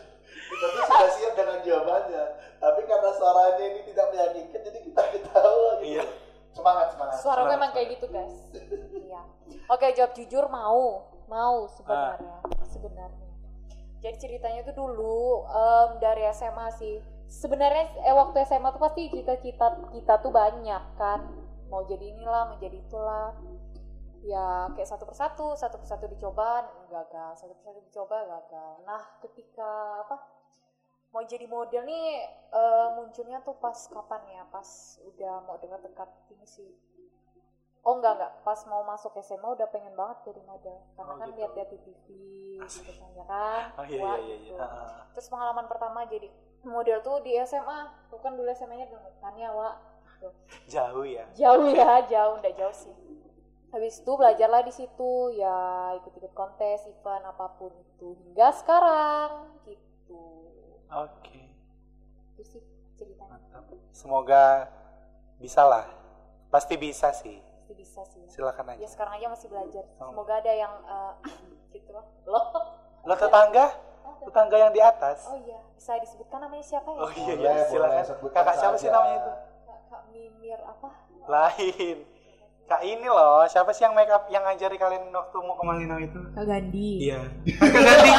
kita tuh sudah siap dengan jawabannya. Tapi karena suaranya ini tidak meyakinkan jadi kita ketawa gitu. Iya. Semangat semangat. Suara gue emang kayak gitu guys. Iya. Oke jawab jujur mau, mau sebenarnya, sebenarnya. Jadi ceritanya tuh dulu em, dari SMA sih. Sebenarnya eh, waktu SMA tuh pasti cita-cita kita tuh banyak kan. Mau jadi inilah, mau jadi itulah. Ya kayak satu persatu, satu persatu dicoba gagal, satu persatu dicoba gagal. Nah ketika apa? Mau jadi model nih eh, munculnya tuh pas kapan ya? Pas udah mau dekat-dekat ini sih Oh enggak enggak, pas mau masuk SMA udah pengen banget jadi model karena Oh, kan gitu. lihat-lihat di TV gitu kan ya kan. Oh iya iya iya. gitu. iya. Ah, Terus pengalaman pertama jadi model tuh di SMA, tuh kan dulu SMA-nya kan ya Wak. Tuh. Jauh ya. Jauh ya, jauh, enggak jauh sih. Habis itu belajarlah di situ ya ikut-ikut kontes, event apa pun itu hingga sekarang gitu. Oke. Itu sih ceritanya. Semoga bisa lah. Pasti bisa sih. Pasti bisa sih. Silakan aja. Ya sekarang aja masih belajar. Semoga ada yang eh, gitu lah. Loh. Lo tetangga? Tetangga yang di atas. Oh iya, bisa disebutkan namanya siapa ya? Oh iya iya silakan. Kakak siapa sih namanya itu? Kak, Kak Mimir apa? Lain. Kak ini loh, siapa sih yang make up yang ngajari kalian waktu mau ke Malino itu? Kak Gandhi. Iya. Kak Gandhi.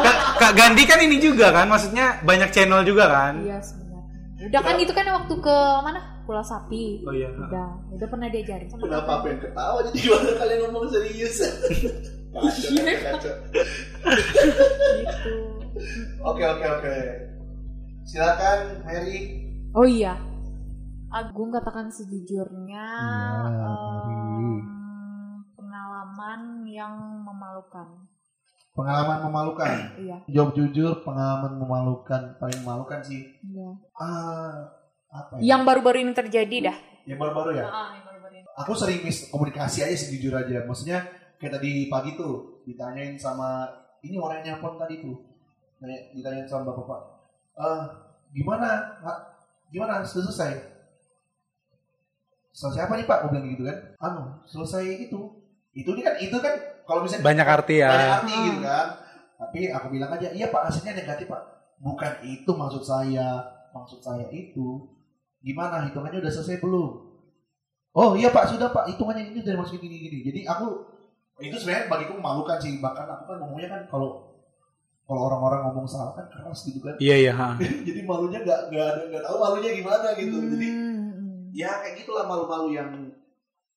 Kak, Kak Gandhi kan ini juga kan, maksudnya banyak channel juga kan? Iya sebenarnya. Udah kan itu kan waktu ke mana? Pulau Sapi. Oh iya. Udah, udah pernah diajarin sama Kenapa apa yang ketawa jadi gimana kalian ngomong serius? Kacau, Iya. kacau. Gitu. Oke oke oke. Silakan Mary. Oh iya. Agung katakan sejujurnya Iya, em, pengalaman yang memalukan. Pengalaman memalukan. Iya. Jawab jujur, pengalaman memalukan, paling memalukan sih. Iya. Ah, apa ya? Yang baru-baru ini terjadi dah. Yang baru-baru ya. Ah, yang baru-baru ini. Aku sering miskomunikasi aja sih jujur aja. Maksudnya kayak tadi pagi tuh ditanyain sama ini orang yang nelfon tadi tuh. Nanya, ditanyain sama bapak-bapak. Eh, gimana? Gimana? Sudah selesai? Selesai apa nih Pak? Aku bilang gitu kan. Anu, selesai itu. Itu ini kan itu kan kalau misalnya Banyak arti ya. banyak arti Hmm. gitu kan. Tapi aku bilang aja, iya Pak hasilnya negatif Pak. Bukan itu maksud saya. Maksud saya itu gimana hitungannya udah selesai belum? Oh iya Pak sudah Pak hitungannya ini udah masukin gini gini. Jadi aku itu sebenarnya bagiku memalukan sih. Bahkan aku kan ngomongnya kan kalau kalau orang-orang ngomong salah kan keras gitu kan. Iya iya. Jadi malunya nggak nggak ada nggak tahu malunya gimana gitu. Jadi Hmm. ya kayak gitulah malu-malu yang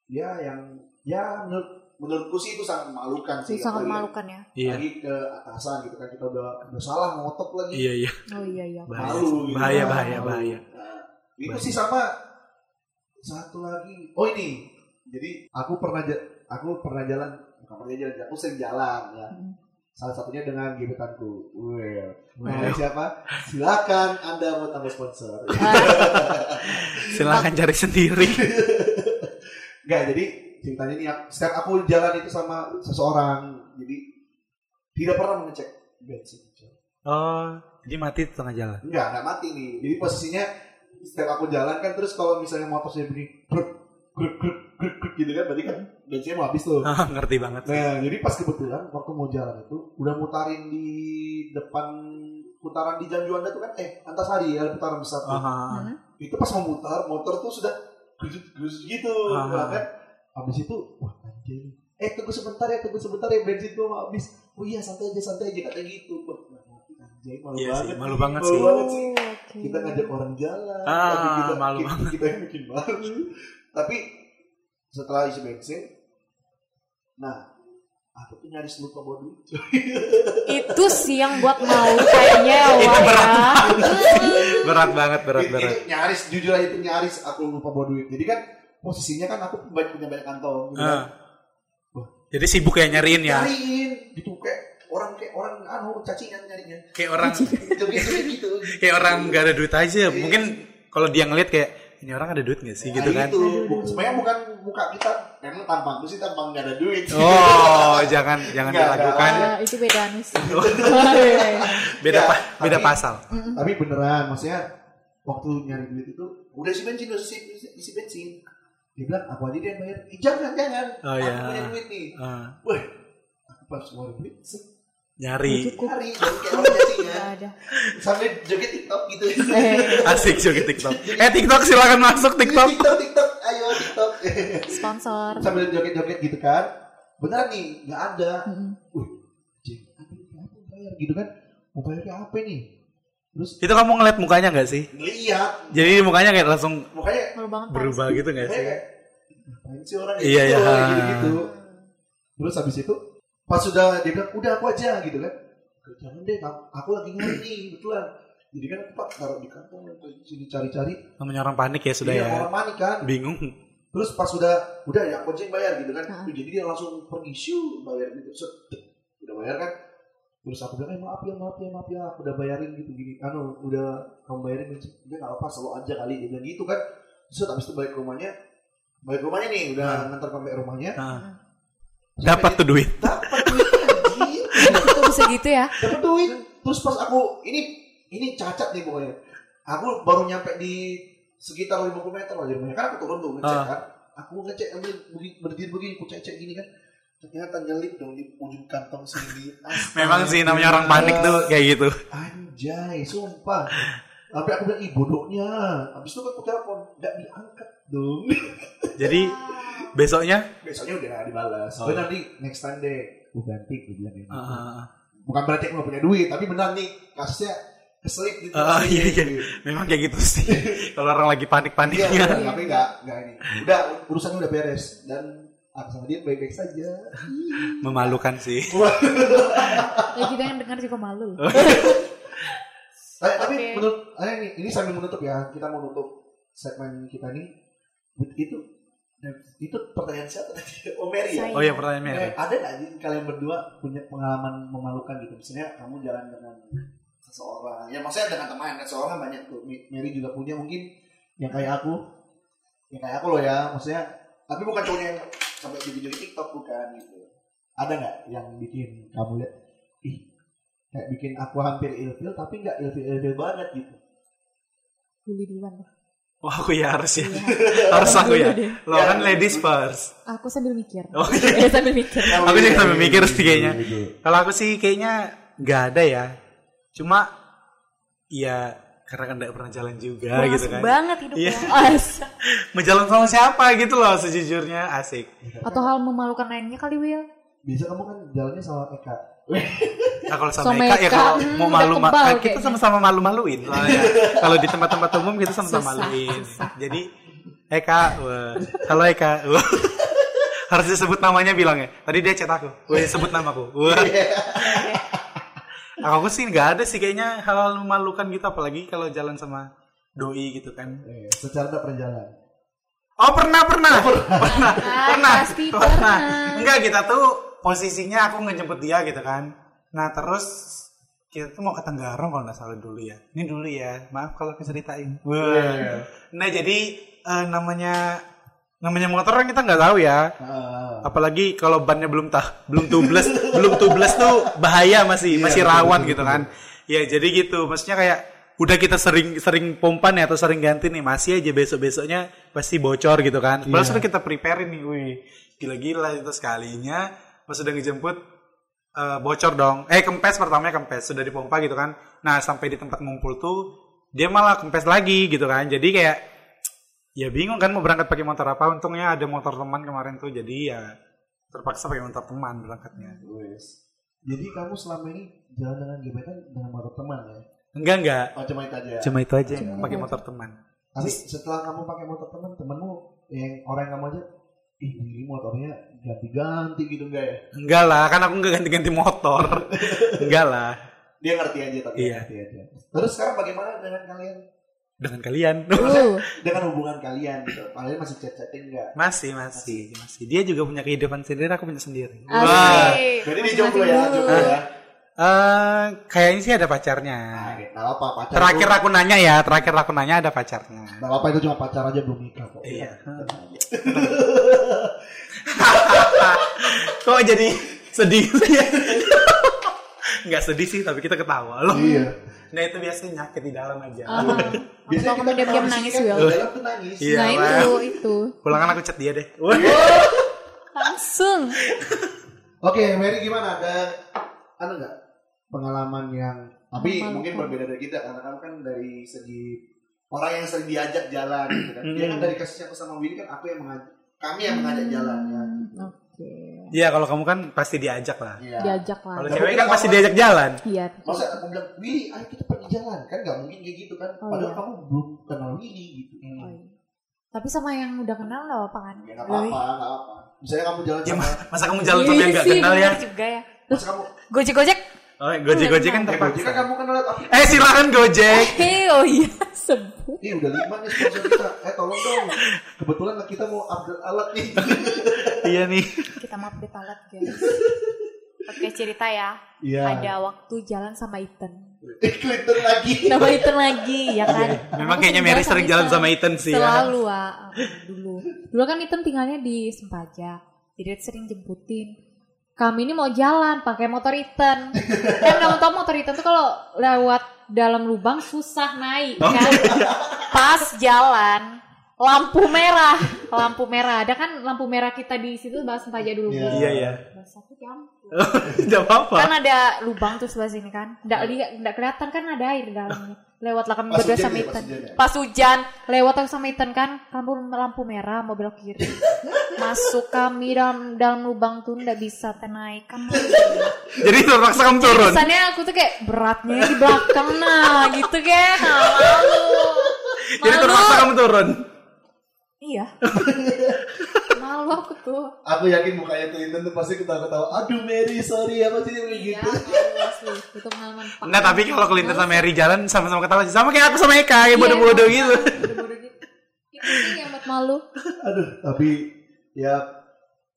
ya yang ya menurut menurutku sih itu sangat memalukan Itu sih. sangat memalukan ya. Iya. lagi ke atasan gitu kan kita udah udah salah ngotot lagi Iya iya. Oh iya iya. Bahaya, malu gitu. bahaya, Nah, bahaya, bahaya. Nah, itu Bahaya. sih sama satu lagi oh ini jadi aku pernah aku pernah jalan pernah jalan aku sering jalan ya Hmm. salah satunya dengan gebetanku Well, namanya siapa silakan anda mau tambah sponsor Silakan cari sendiri. Enggak, jadi ceritanya nih setiap aku jalan itu sama seseorang jadi tidak pernah mengecek bensin Oh, jadi mati di tengah jalan. Enggak, enggak mati nih. Jadi posisinya setiap aku jalan kan terus kalau misalnya motor saya begini gruk gruk gruk gitu kan berarti kan bensinnya mau habis tuh. Ah, ngerti banget. Nah, jadi pas kebetulan waktu mau jalan itu udah mutarin di depan putaran di Jalan Juanda tuh kan eh Antasari ya putaran besar tuh. Hmm. Itu pas mau mutar motor tuh sudah gerus gitu Ah. Nah, kan. Habis itu wah anjing. Eh tunggu sebentar ya, tunggu sebentar ya bensin gua mau habis. Oh iya santai aja, santai aja katanya gitu. Wah, anjing malu Iya sih, banget. malu nih, banget malu sih. banget sih Oh, kita ngajak orang jalan Ah, tapi kita, malu kita, kita yang bikin malu tapi setelah isi bensin. Nah aku tuh nyaris lupa bawa duit Itu sih yang buat malu kayaknya ya, Itu berat. ya. berat banget, berat Itu- berat. itu nyaris jujur aja itu nyaris aku lupa bawa duit. Jadi kan posisinya kan aku banyak punya banyak kantong gitu kan. Jadi sibuk ya nyariin ya. nyariin gitu. Kayak orang kayak orang anu cacingan nyarinya. Kayak orang gitu gitu gitu. Kayak orang nggak ada duit aja. Mungkin kalau dia ngeliat kayak ini orang ada duit nggak sih gitu Nah, kan. itu. Sebenarnya bukan muka kita memang tampang sih tampang nggak ada duit. Oh, jangan jangan Nggak, dilakukan. Ah, itu beda anus. Beda Ya, beda tapi- pasal. tapi beneran maksudnya waktu nyari duit itu udah isi bensin udah isi, isi, bensin. Dia bilang aku aja dia yang bayar? "Ih, jangan jangan. Oh, aku iya. punya duit nih. Ah, wah aku pas mau duit set, nyari Cukup. ada. sambil joget tiktok gitu Eh, asik joget TikTok. Eh TikTok silakan masuk TikTok. tiktok tiktok ayo tiktok sponsor. sambil joget joget gitu kan beneran nih nggak ada aku bayar gitu kan mau bayar ke apa nih terus Itu kamu ngeliat mukanya nggak sih? ngeliat Jadi mukanya kayak langsung. Pak. berubah gitu nggak sih? kayak, ngapain sih orang Iya, gitu, iya. gitu gitu terus habis itu pas sudah dia bilang udah aku aja gitu kan. Jangan deh aku- aku lagi nyari nih betulan jadi kan aku pak taruh di kantong sini cari-cari. Namanya orang panik ya sudah Iya, ya. orang panik kan. Bingung. terus pas sudah udah ya aku aja yang bayar gitu kan. Ah. jadi dia langsung pergi shoo bayar gitu. Set, udah bayar kan. Terus aku bilang eh maaf ya maaf ya maaf ya aku udah bayarin gitu gini. Anu udah kamu bayarin dia nggak apa selalu aja kali dia bilang gitu kan. Terus habis itu balik ke rumahnya. Balik ke rumahnya nih udah Ah. ngantar sampai rumahnya. Nah, dapat tuh duit. dapat bisa gitu ya. dapat duit. Terus pas aku ini ini cacat nih pokoknya. Aku baru nyampe di sekitar 50 meter aja rumahnya kan aku turun tuh ngecek Ah. kan. Aku ngecek ambil begini- berdiri begini aku cek cek gini kan. Ternyata nyelip dong di ujung kantong sini Astaga. Memang sih namanya orang panik tuh kayak gitu. anjay sumpah. Tapi aku bilang ih bodohnya. Habis itu aku telepon nggak diangkat dong. Jadi besoknya? Besoknya udah dibalas Oh, nanti next time deh aku ganti aku bilang gitu. Ah, bukan berarti aku nggak punya duit tapi benar nih kasusnya keselip gitu Ah, iya, iya. Gitu. memang kayak gitu sih. Kalau orang lagi Iya, panik-paniknya. udah, tapi nggak nggak ini. Udah urusannya udah beres dan aku sama dia baik-baik saja. Memalukan sih. Ya kita yang dengar juga malu. Tapi menurut eh, ini, ini sambil menutup ya, kita mau nutup segmen kita ini. Itu itu pertanyaan siapa tadi? Oh Mary ya. Oh iya pertanyaan Mary. Eh, ada nggak sih kalian berdua punya pengalaman memalukan gitu? Misalnya kamu jalan dengan seseorang, ya maksudnya dengan teman, kan seorang kan banyak tuh. Mary juga punya mungkin yang kayak aku, yang kayak aku loh ya, maksudnya. Tapi bukan cowok yang sampai di video di TikTok bukan gitu. Ada nggak yang bikin kamu lihat, ih kayak bikin aku hampir ilfil tapi nggak ilfil ilfil banget gitu. Bully duluan deh. Wah aku ya harus ya. Iya. harus aku ya. Dulu deh. Lo kan ladies first. Aku sambil mikir. Oh, Eh, sambil mikir. Aku juga sambil mikir sih kayaknya. Kalau aku sih kayaknya nggak ada ya. Cuma ya karena kan nggak pernah jalan juga Wah, gitu kan. banget hidupnya. Iya. As. Mau jalan sama siapa gitu loh sejujurnya asik. Atau hal memalukan lainnya kali Will. Biasa kamu kan jalannya sama Eka. Nah kalau sama, Eka ya kalau hmm, mau malu ma- kebal eh, kita sama-sama malu-maluin soalnya. kalau di tempat-tempat umum kita sama-sama maluin. susah. Jadi Eka, wah. halo Eka. Wah. Harus disebut namanya bilang ya. Tadi dia chat aku. Wah, sebut namaku. Wah. aku sih nggak ada sih kayaknya hal memalukan gitu apalagi kalau jalan sama doi gitu kan. Eh, secara tak pernah jalan. Oh pernah pernah pernah pernah pasti pernah. enggak kita tuh posisinya aku ngejemput dia gitu kan. Nah terus kita tuh mau ke Tenggarong kalau nggak salah dulu ya. Ini dulu ya maaf kalau aku ceritain. Wah. nah jadi eh, namanya namanya motor kan kita nggak tahu ya. Ah, apalagi kalau bannya belum tah belum tubles belum tubles tuh bahaya masih Iya, masih rawan betul, gitu kan. Ya jadi gitu. Maksudnya kayak udah kita sering sering pompa nih atau sering ganti nih masih aja besok besoknya pasti bocor gitu kan. Iya. Padahal sudah kita prepare nih wih gila-gila itu sekalinya pas sudah ngejemput eh, bocor dong. Eh kempes pertamanya kempes sudah dipompa gitu kan. Nah sampai di tempat ngumpul tuh dia malah kempes lagi gitu kan. Jadi kayak ya bingung kan mau berangkat pakai motor apa. Untungnya ada motor teman kemarin tuh jadi ya terpaksa pakai motor teman berangkatnya. Wes. Jadi kamu selama ini jalan dengan gebetan dengan motor teman ya? enggak enggak. Oh cuma itu aja. cuma itu aja pakai motor teman. Tapi setelah kamu pakai motor teman, temanmu yang orang yang kamu aja, ini motornya ganti-ganti gitu enggak ya? enggak lah kan aku enggak ganti-ganti motor enggak lah Dia ngerti aja tapi Iya. ngerti aja. Terus sekarang bagaimana dengan kalian? dengan kalian Uh, Dengan hubungan kalian gitu. Kalian masih chat-chatting enggak? masih masih masih dia juga punya kehidupan sendiri aku punya sendiri wah Jadi dia jomblo ya, dulu. jomblo ya. Eh, kayaknya sih ada pacarnya Nah, apa pacar. terakhir itu- aku nanya ya terakhir aku nanya ada pacarnya nggak apa itu cuma pacar aja belum nikah kok. Iya. Kok jadi sedih sih ya nggak sedih sih tapi kita ketawa loh Iya. nah itu biasanya nyakit di dalam aja Ah, Biasanya Atau kita kamu diam-diam nangis di dalam tuh nangis. Iya, nah lah. itu itu pulangan aku chat dia deh langsung. Oke, Mary gimana? Ada ada nggak pengalaman yang tapi mungkin berbeda dari kita karena kamu kan dari segi orang yang sering diajak jalan gitu kan. Dia kan dari kasusnya aku sama Willy kan aku yang mengajak kami yang mengajak jalan ya. Hmm, Oke. Iya kalau kamu kan pasti diajak lah Iya. Diajak lah. kalau Ya, cewek kan pasti diajak jalan Iya. Masa aku bilang, Willy, ayo kita pergi jalan. Kan nggak mungkin kayak gitu kan. Oh, Padahal iya. kamu belum kenal Willy gitu. Oh, iya. Tapi sama yang udah kenal nggak apa kan? Ya nggak apa-apa, nggak apa. Misalnya kamu jalan ya, sama, ma- masa kamu jalan sama yang nggak Iya kenal ya juga ya. masa kamu, Gojek-gojek. oh gojek gojek kan eh, terpaksa Gojek kan kamu kenal eh silakan gojek Hei, oh iya, sebut. Ih udah lima nih sponsor kita. Eh tolong dong. Kebetulan kita mau upgrade alat nih. iya nih Kita mau update alat guys. Oke cerita ya. Iya. Ada waktu jalan sama Ethan. Eh Clinton lagi. Sama Ethan lagi, ya kan? memang Aku kayaknya Mary sering jalan sama Ethan sih ya Selalu, ah. Dulu. Dulu kan Ethan tinggalnya di Sempaja. Jadi sering jemputin. Kami ini mau jalan pakai motor return. kan kamu tahu motor return tuh kalau lewat dalam lubang susah naik Oh, kan. iya. Pas jalan lampu merah, lampu merah. Ada kan lampu merah kita di situ bahas aja dulu. Iya. Iya iya. Bahas aku campur. Tidak apa-apa. Kan ada lubang tuh sebelah sini kan. Nggak lihat, nggak kelihatan kan ada air di dalamnya. Lewatlah kami Pas berdua sama ya, pas Ethan. hujan ya? Pas hujan, lewat aku sama Ethan kan, lampu lampu merah mau belok kiri. Masuk kami dalam dalam lubang tuh nggak bisa naik kan. Jadi terpaksa kamu turun. Kesannya aku tuh kayak beratnya di belakang nah gitu kayak malu. Jadi terpaksa kamu turun. Iya. malu aku tuh. Aku yakin mukanya Clinton tuh pasti ketawa-ketawa. Aduh Mary, sorry apa sih dia bilang Iya, gitu. Allah asli. Itu pengalaman. Enggak, tapi kalau Clinton sama Mary jalan sama-sama ketawa sih. Sama kayak aku sama Eka, kayak Iya, bodoh-bodoh gitu. Bodoh-bodoh gitu. Itu yang buat malu. Aduh, tapi ya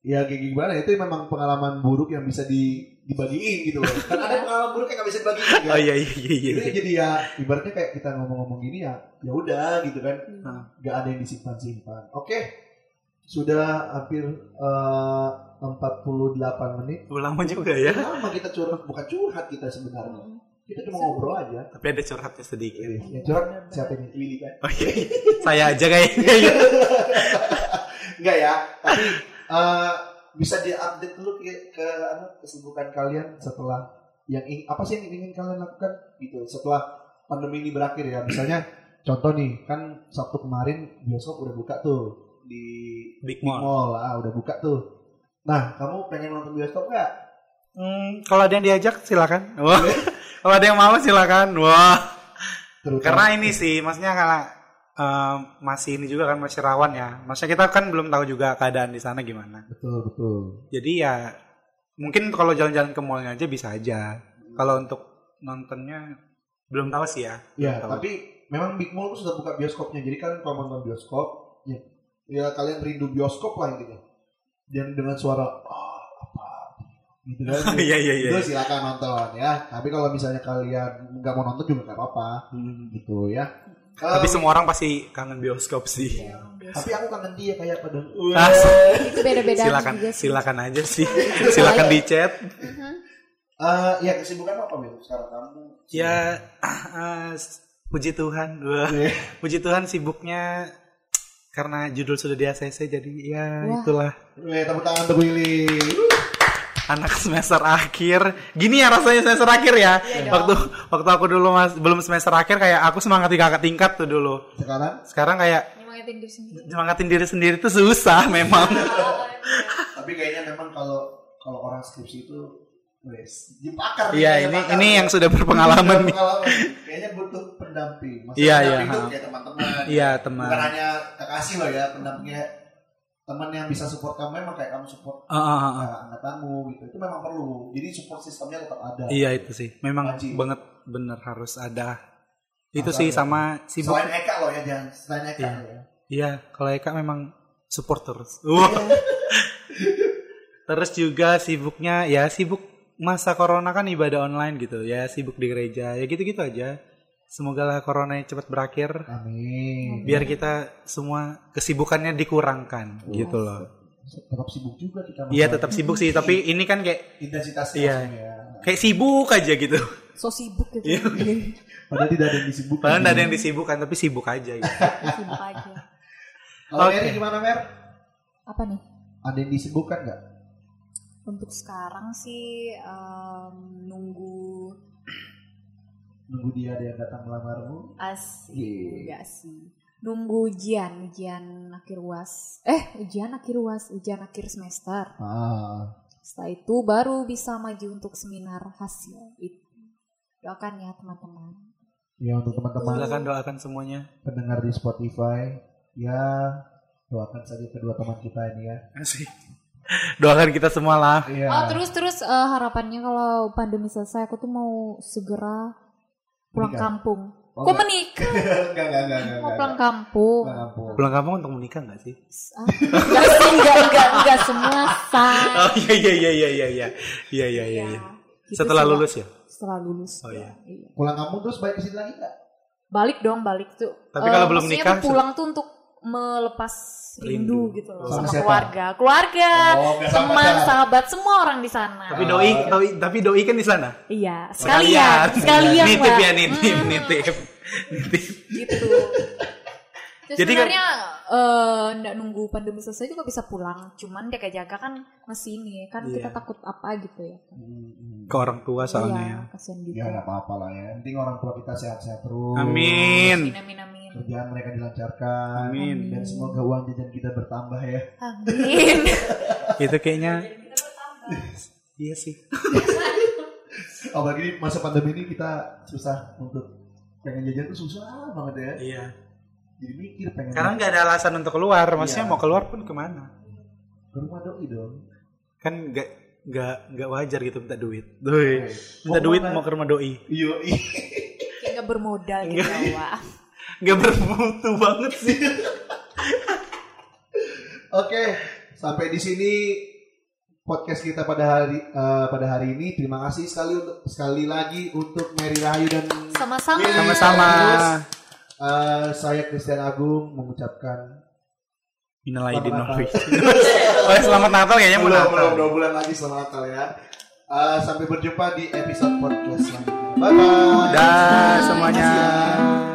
ya kayak gimana itu memang pengalaman buruk yang bisa di dibagiin gitu loh. Kan ada pengalaman buruk yang gak bisa dibagiin kan. Oh iya iya iya iya. Jadi, jadi ya ibaratnya kayak kita ngomong-ngomong gini ya ya udah gitu kan. Hmm. Gak ada yang disimpan-simpan. Oke. Sudah hampir eh, 48 menit. Udah lama juga ya. Lama kita curhat, bukan curhat kita sebenarnya. Kita cuma ngobrol aja. Tapi ada curhatnya sedikit. Yang curhat siapa ini? Willy kan? Oh iya, iya. Saya aja kayaknya. Enggak ya, tapi eh, bisa diupdate dulu ke, ke apa, kesibukan kalian setelah yang ing- apa sih yang ingin kalian lakukan gitu setelah pandemi ini berakhir ya. Misalnya contoh nih, kan Sabtu kemarin bioskop udah buka tuh di Big Big Mall. Mall, ah, udah buka tuh. Nah, kamu pengen nonton bioskop nggak? Hmm, kalau ada yang diajak silakan. Wah. kalau ada yang mau silakan. Wah. Terutama- Karena ini sih, maksudnya karena eh, masih ini juga kan masih rawan ya. Maksudnya kita kan belum tahu juga keadaan di sana gimana. betul betul. Jadi ya mungkin kalau jalan-jalan ke mallnya aja bisa aja. Kalau untuk nontonnya belum tahu sih ya. Ya, tahu. tapi memang Big Mall sudah buka bioskopnya. Jadi kalian kalau nonton bioskop, ya, ya kalian rindu bioskop lah intinya. Dan dengan suara ah apa gitu kan. Iya iya iya. Itu silakan nonton ya. Tapi kalau misalnya kalian nggak mau nonton juga nggak apa-apa Hmm. gitu ya. Tapi Eh, semua orang pasti kangen bioskop sih. tapi aku kangen dia kayak pada Ah, Itu beda-beda silakan juga sih. silakan aja sih. silakan di chat. Mhm. Eh, ya kesibukan apa Mil sekarang kamu? Ya s- puji Tuhan. Wah, Iya. puji Tuhan sibuknya karena judul sudah di ACC jadi ya Wah. itulah Eh, tepuk tangan untuk Willy. Anak semester akhir. Gini ya rasanya semester akhir ya. Iya waktu waktu aku dulu mas, belum semester akhir kayak aku semangati kakak tingkat tuh dulu. Sekarang Sekarang kayak Nyemangatin diri sendiri. semangatin diri sendiri tuh susah memang. tapi kayaknya memang kalau kalau orang skripsi itu wes jembakar Iya, ini ini yang sudah berpengalaman nih. pengalaman kayaknya butuh pendamping Maksudnya Iya, pendamping iya, itu ha. kayak teman-teman Iya, teman. bukan hanya kekasih loh ya pendampingnya teman yang bisa support kamu memang kayak kamu support ah, ah, ah. uh, angkatanmu gitu itu memang perlu jadi support sistemnya tetap ada Iya itu sih. Memang Wajib. banget bener harus ada. Itu Harus sih ada. sama sibuk. selain Eka loh ya jangan selain Eka Iya. loh ya Iya, kalau Eka memang support terus. Wah. terus juga sibuknya ya sibuk masa corona kan ibadah online gitu. Ya sibuk di gereja. Ya gitu-gitu aja. Semoga lah corona cepat berakhir amin biar kita semua kesibukannya dikurangkan gitu loh. tetap sibuk juga kita Iya tetap sibuk sih, tapi ini kan kayak intensitasnya Iya. ya kayak sibuk aja gitu. So sibuk gitu. Iya. padahal tidak ada yang disibukkan Padahal nggak ada yang disibukkan tapi sibuk aja gitu. sibuk aja. kalau Oke. Mary gimana Mer Apa nih? ada yang disibukkan nggak Untuk sekarang sih em, nunggu nunggu dia ada yang datang melamarmu asik. Iya. Enggak sih. Nunggu ujian, ujian akhir UAS. Eh, ujian akhir UAS, ujian akhir semester. ah Setelah itu baru bisa maju untuk seminar hasil itu. Doakan ya teman-teman. ya untuk teman-teman Silakan doakan semuanya. pendengar di Spotify ya doakan saja kedua teman kita ini ya Asik. Doakan kita semua lah. iya Oh terus terus eh, harapannya kalau pandemi selesai aku tuh mau segera pulang Menikah. kampung. Oh, Kok enggak. menikah? enggak enggak enggak enggak Mau enggak. pulang kampung. Pulang kampung. Pulang kampung untuk menikah nggak sih? Ah, enggak sih, enggak, enggak, enggak semua say. Oh iya iya iya iya iya iya iya iya iya. iya. Gitu Setelah lulus ya. Setelah lulus. Oh, iya. pulang kampung terus balik ke sini lagi enggak Balik dong, balik tuh. Tapi kalau belum maksudnya nikah, pulang tuh untuk melepas rindu, gitu loh Sama sama, siapa? keluarga, keluarga, Oh, teman, sahabat, semua orang di sana. Tapi doi, doi tapi doi kan di sana. Iya, sekalian, sekalian, nitip Mbak. ya nitip, Hmm, nitip. Nitip. gitu. Terus Jadi kan- sebenarnya eh, nggak nunggu pandemi selesai juga bisa pulang, cuman jaga-jaga kan masih ini kan kita Iya. takut apa gitu ya. Hmm, Ke orang tua soalnya Iya, ya. kasihan gitu. Ya nggak apa-apa lah ya. Penting orang tua kita sehat-sehat terus. Amin. Amin, amin, amin. Kerjaan mereka dilancarkan. Amin. Dan semoga uang jajan kita bertambah ya. Amin. Itu kayaknya Iya sih. Apalagi di masa pandemi ini kita susah untuk pengen jajan tuh susah banget ya. Iya. Jadi mikir pengen Karena nggak ada alasan untuk keluar. Maksudnya Iya. mau keluar pun ke mana? ke rumah doi dong. Kan nggak nggak nggak wajar gitu minta duit. Doi. Minta Mau duit mau ke rumah doi. Iya, iya. Kayak nggak bermodal gitu Nggak bermutu banget sih. Oke, sampai di sini podcast kita pada hari eh, pada hari ini. Terima kasih sekali untuk sekali lagi untuk Mary Rahayu dan Sama-sama. Sama-sama. Eh, saya Christian Agung mengucapkan Minal aidin. Oh, selamat Natal kayaknya mau belum Natal. belum dua bulan lagi selamat Natal ya. Eh, sampai berjumpa di episode podcast selanjutnya. Bye bye. Dah semuanya.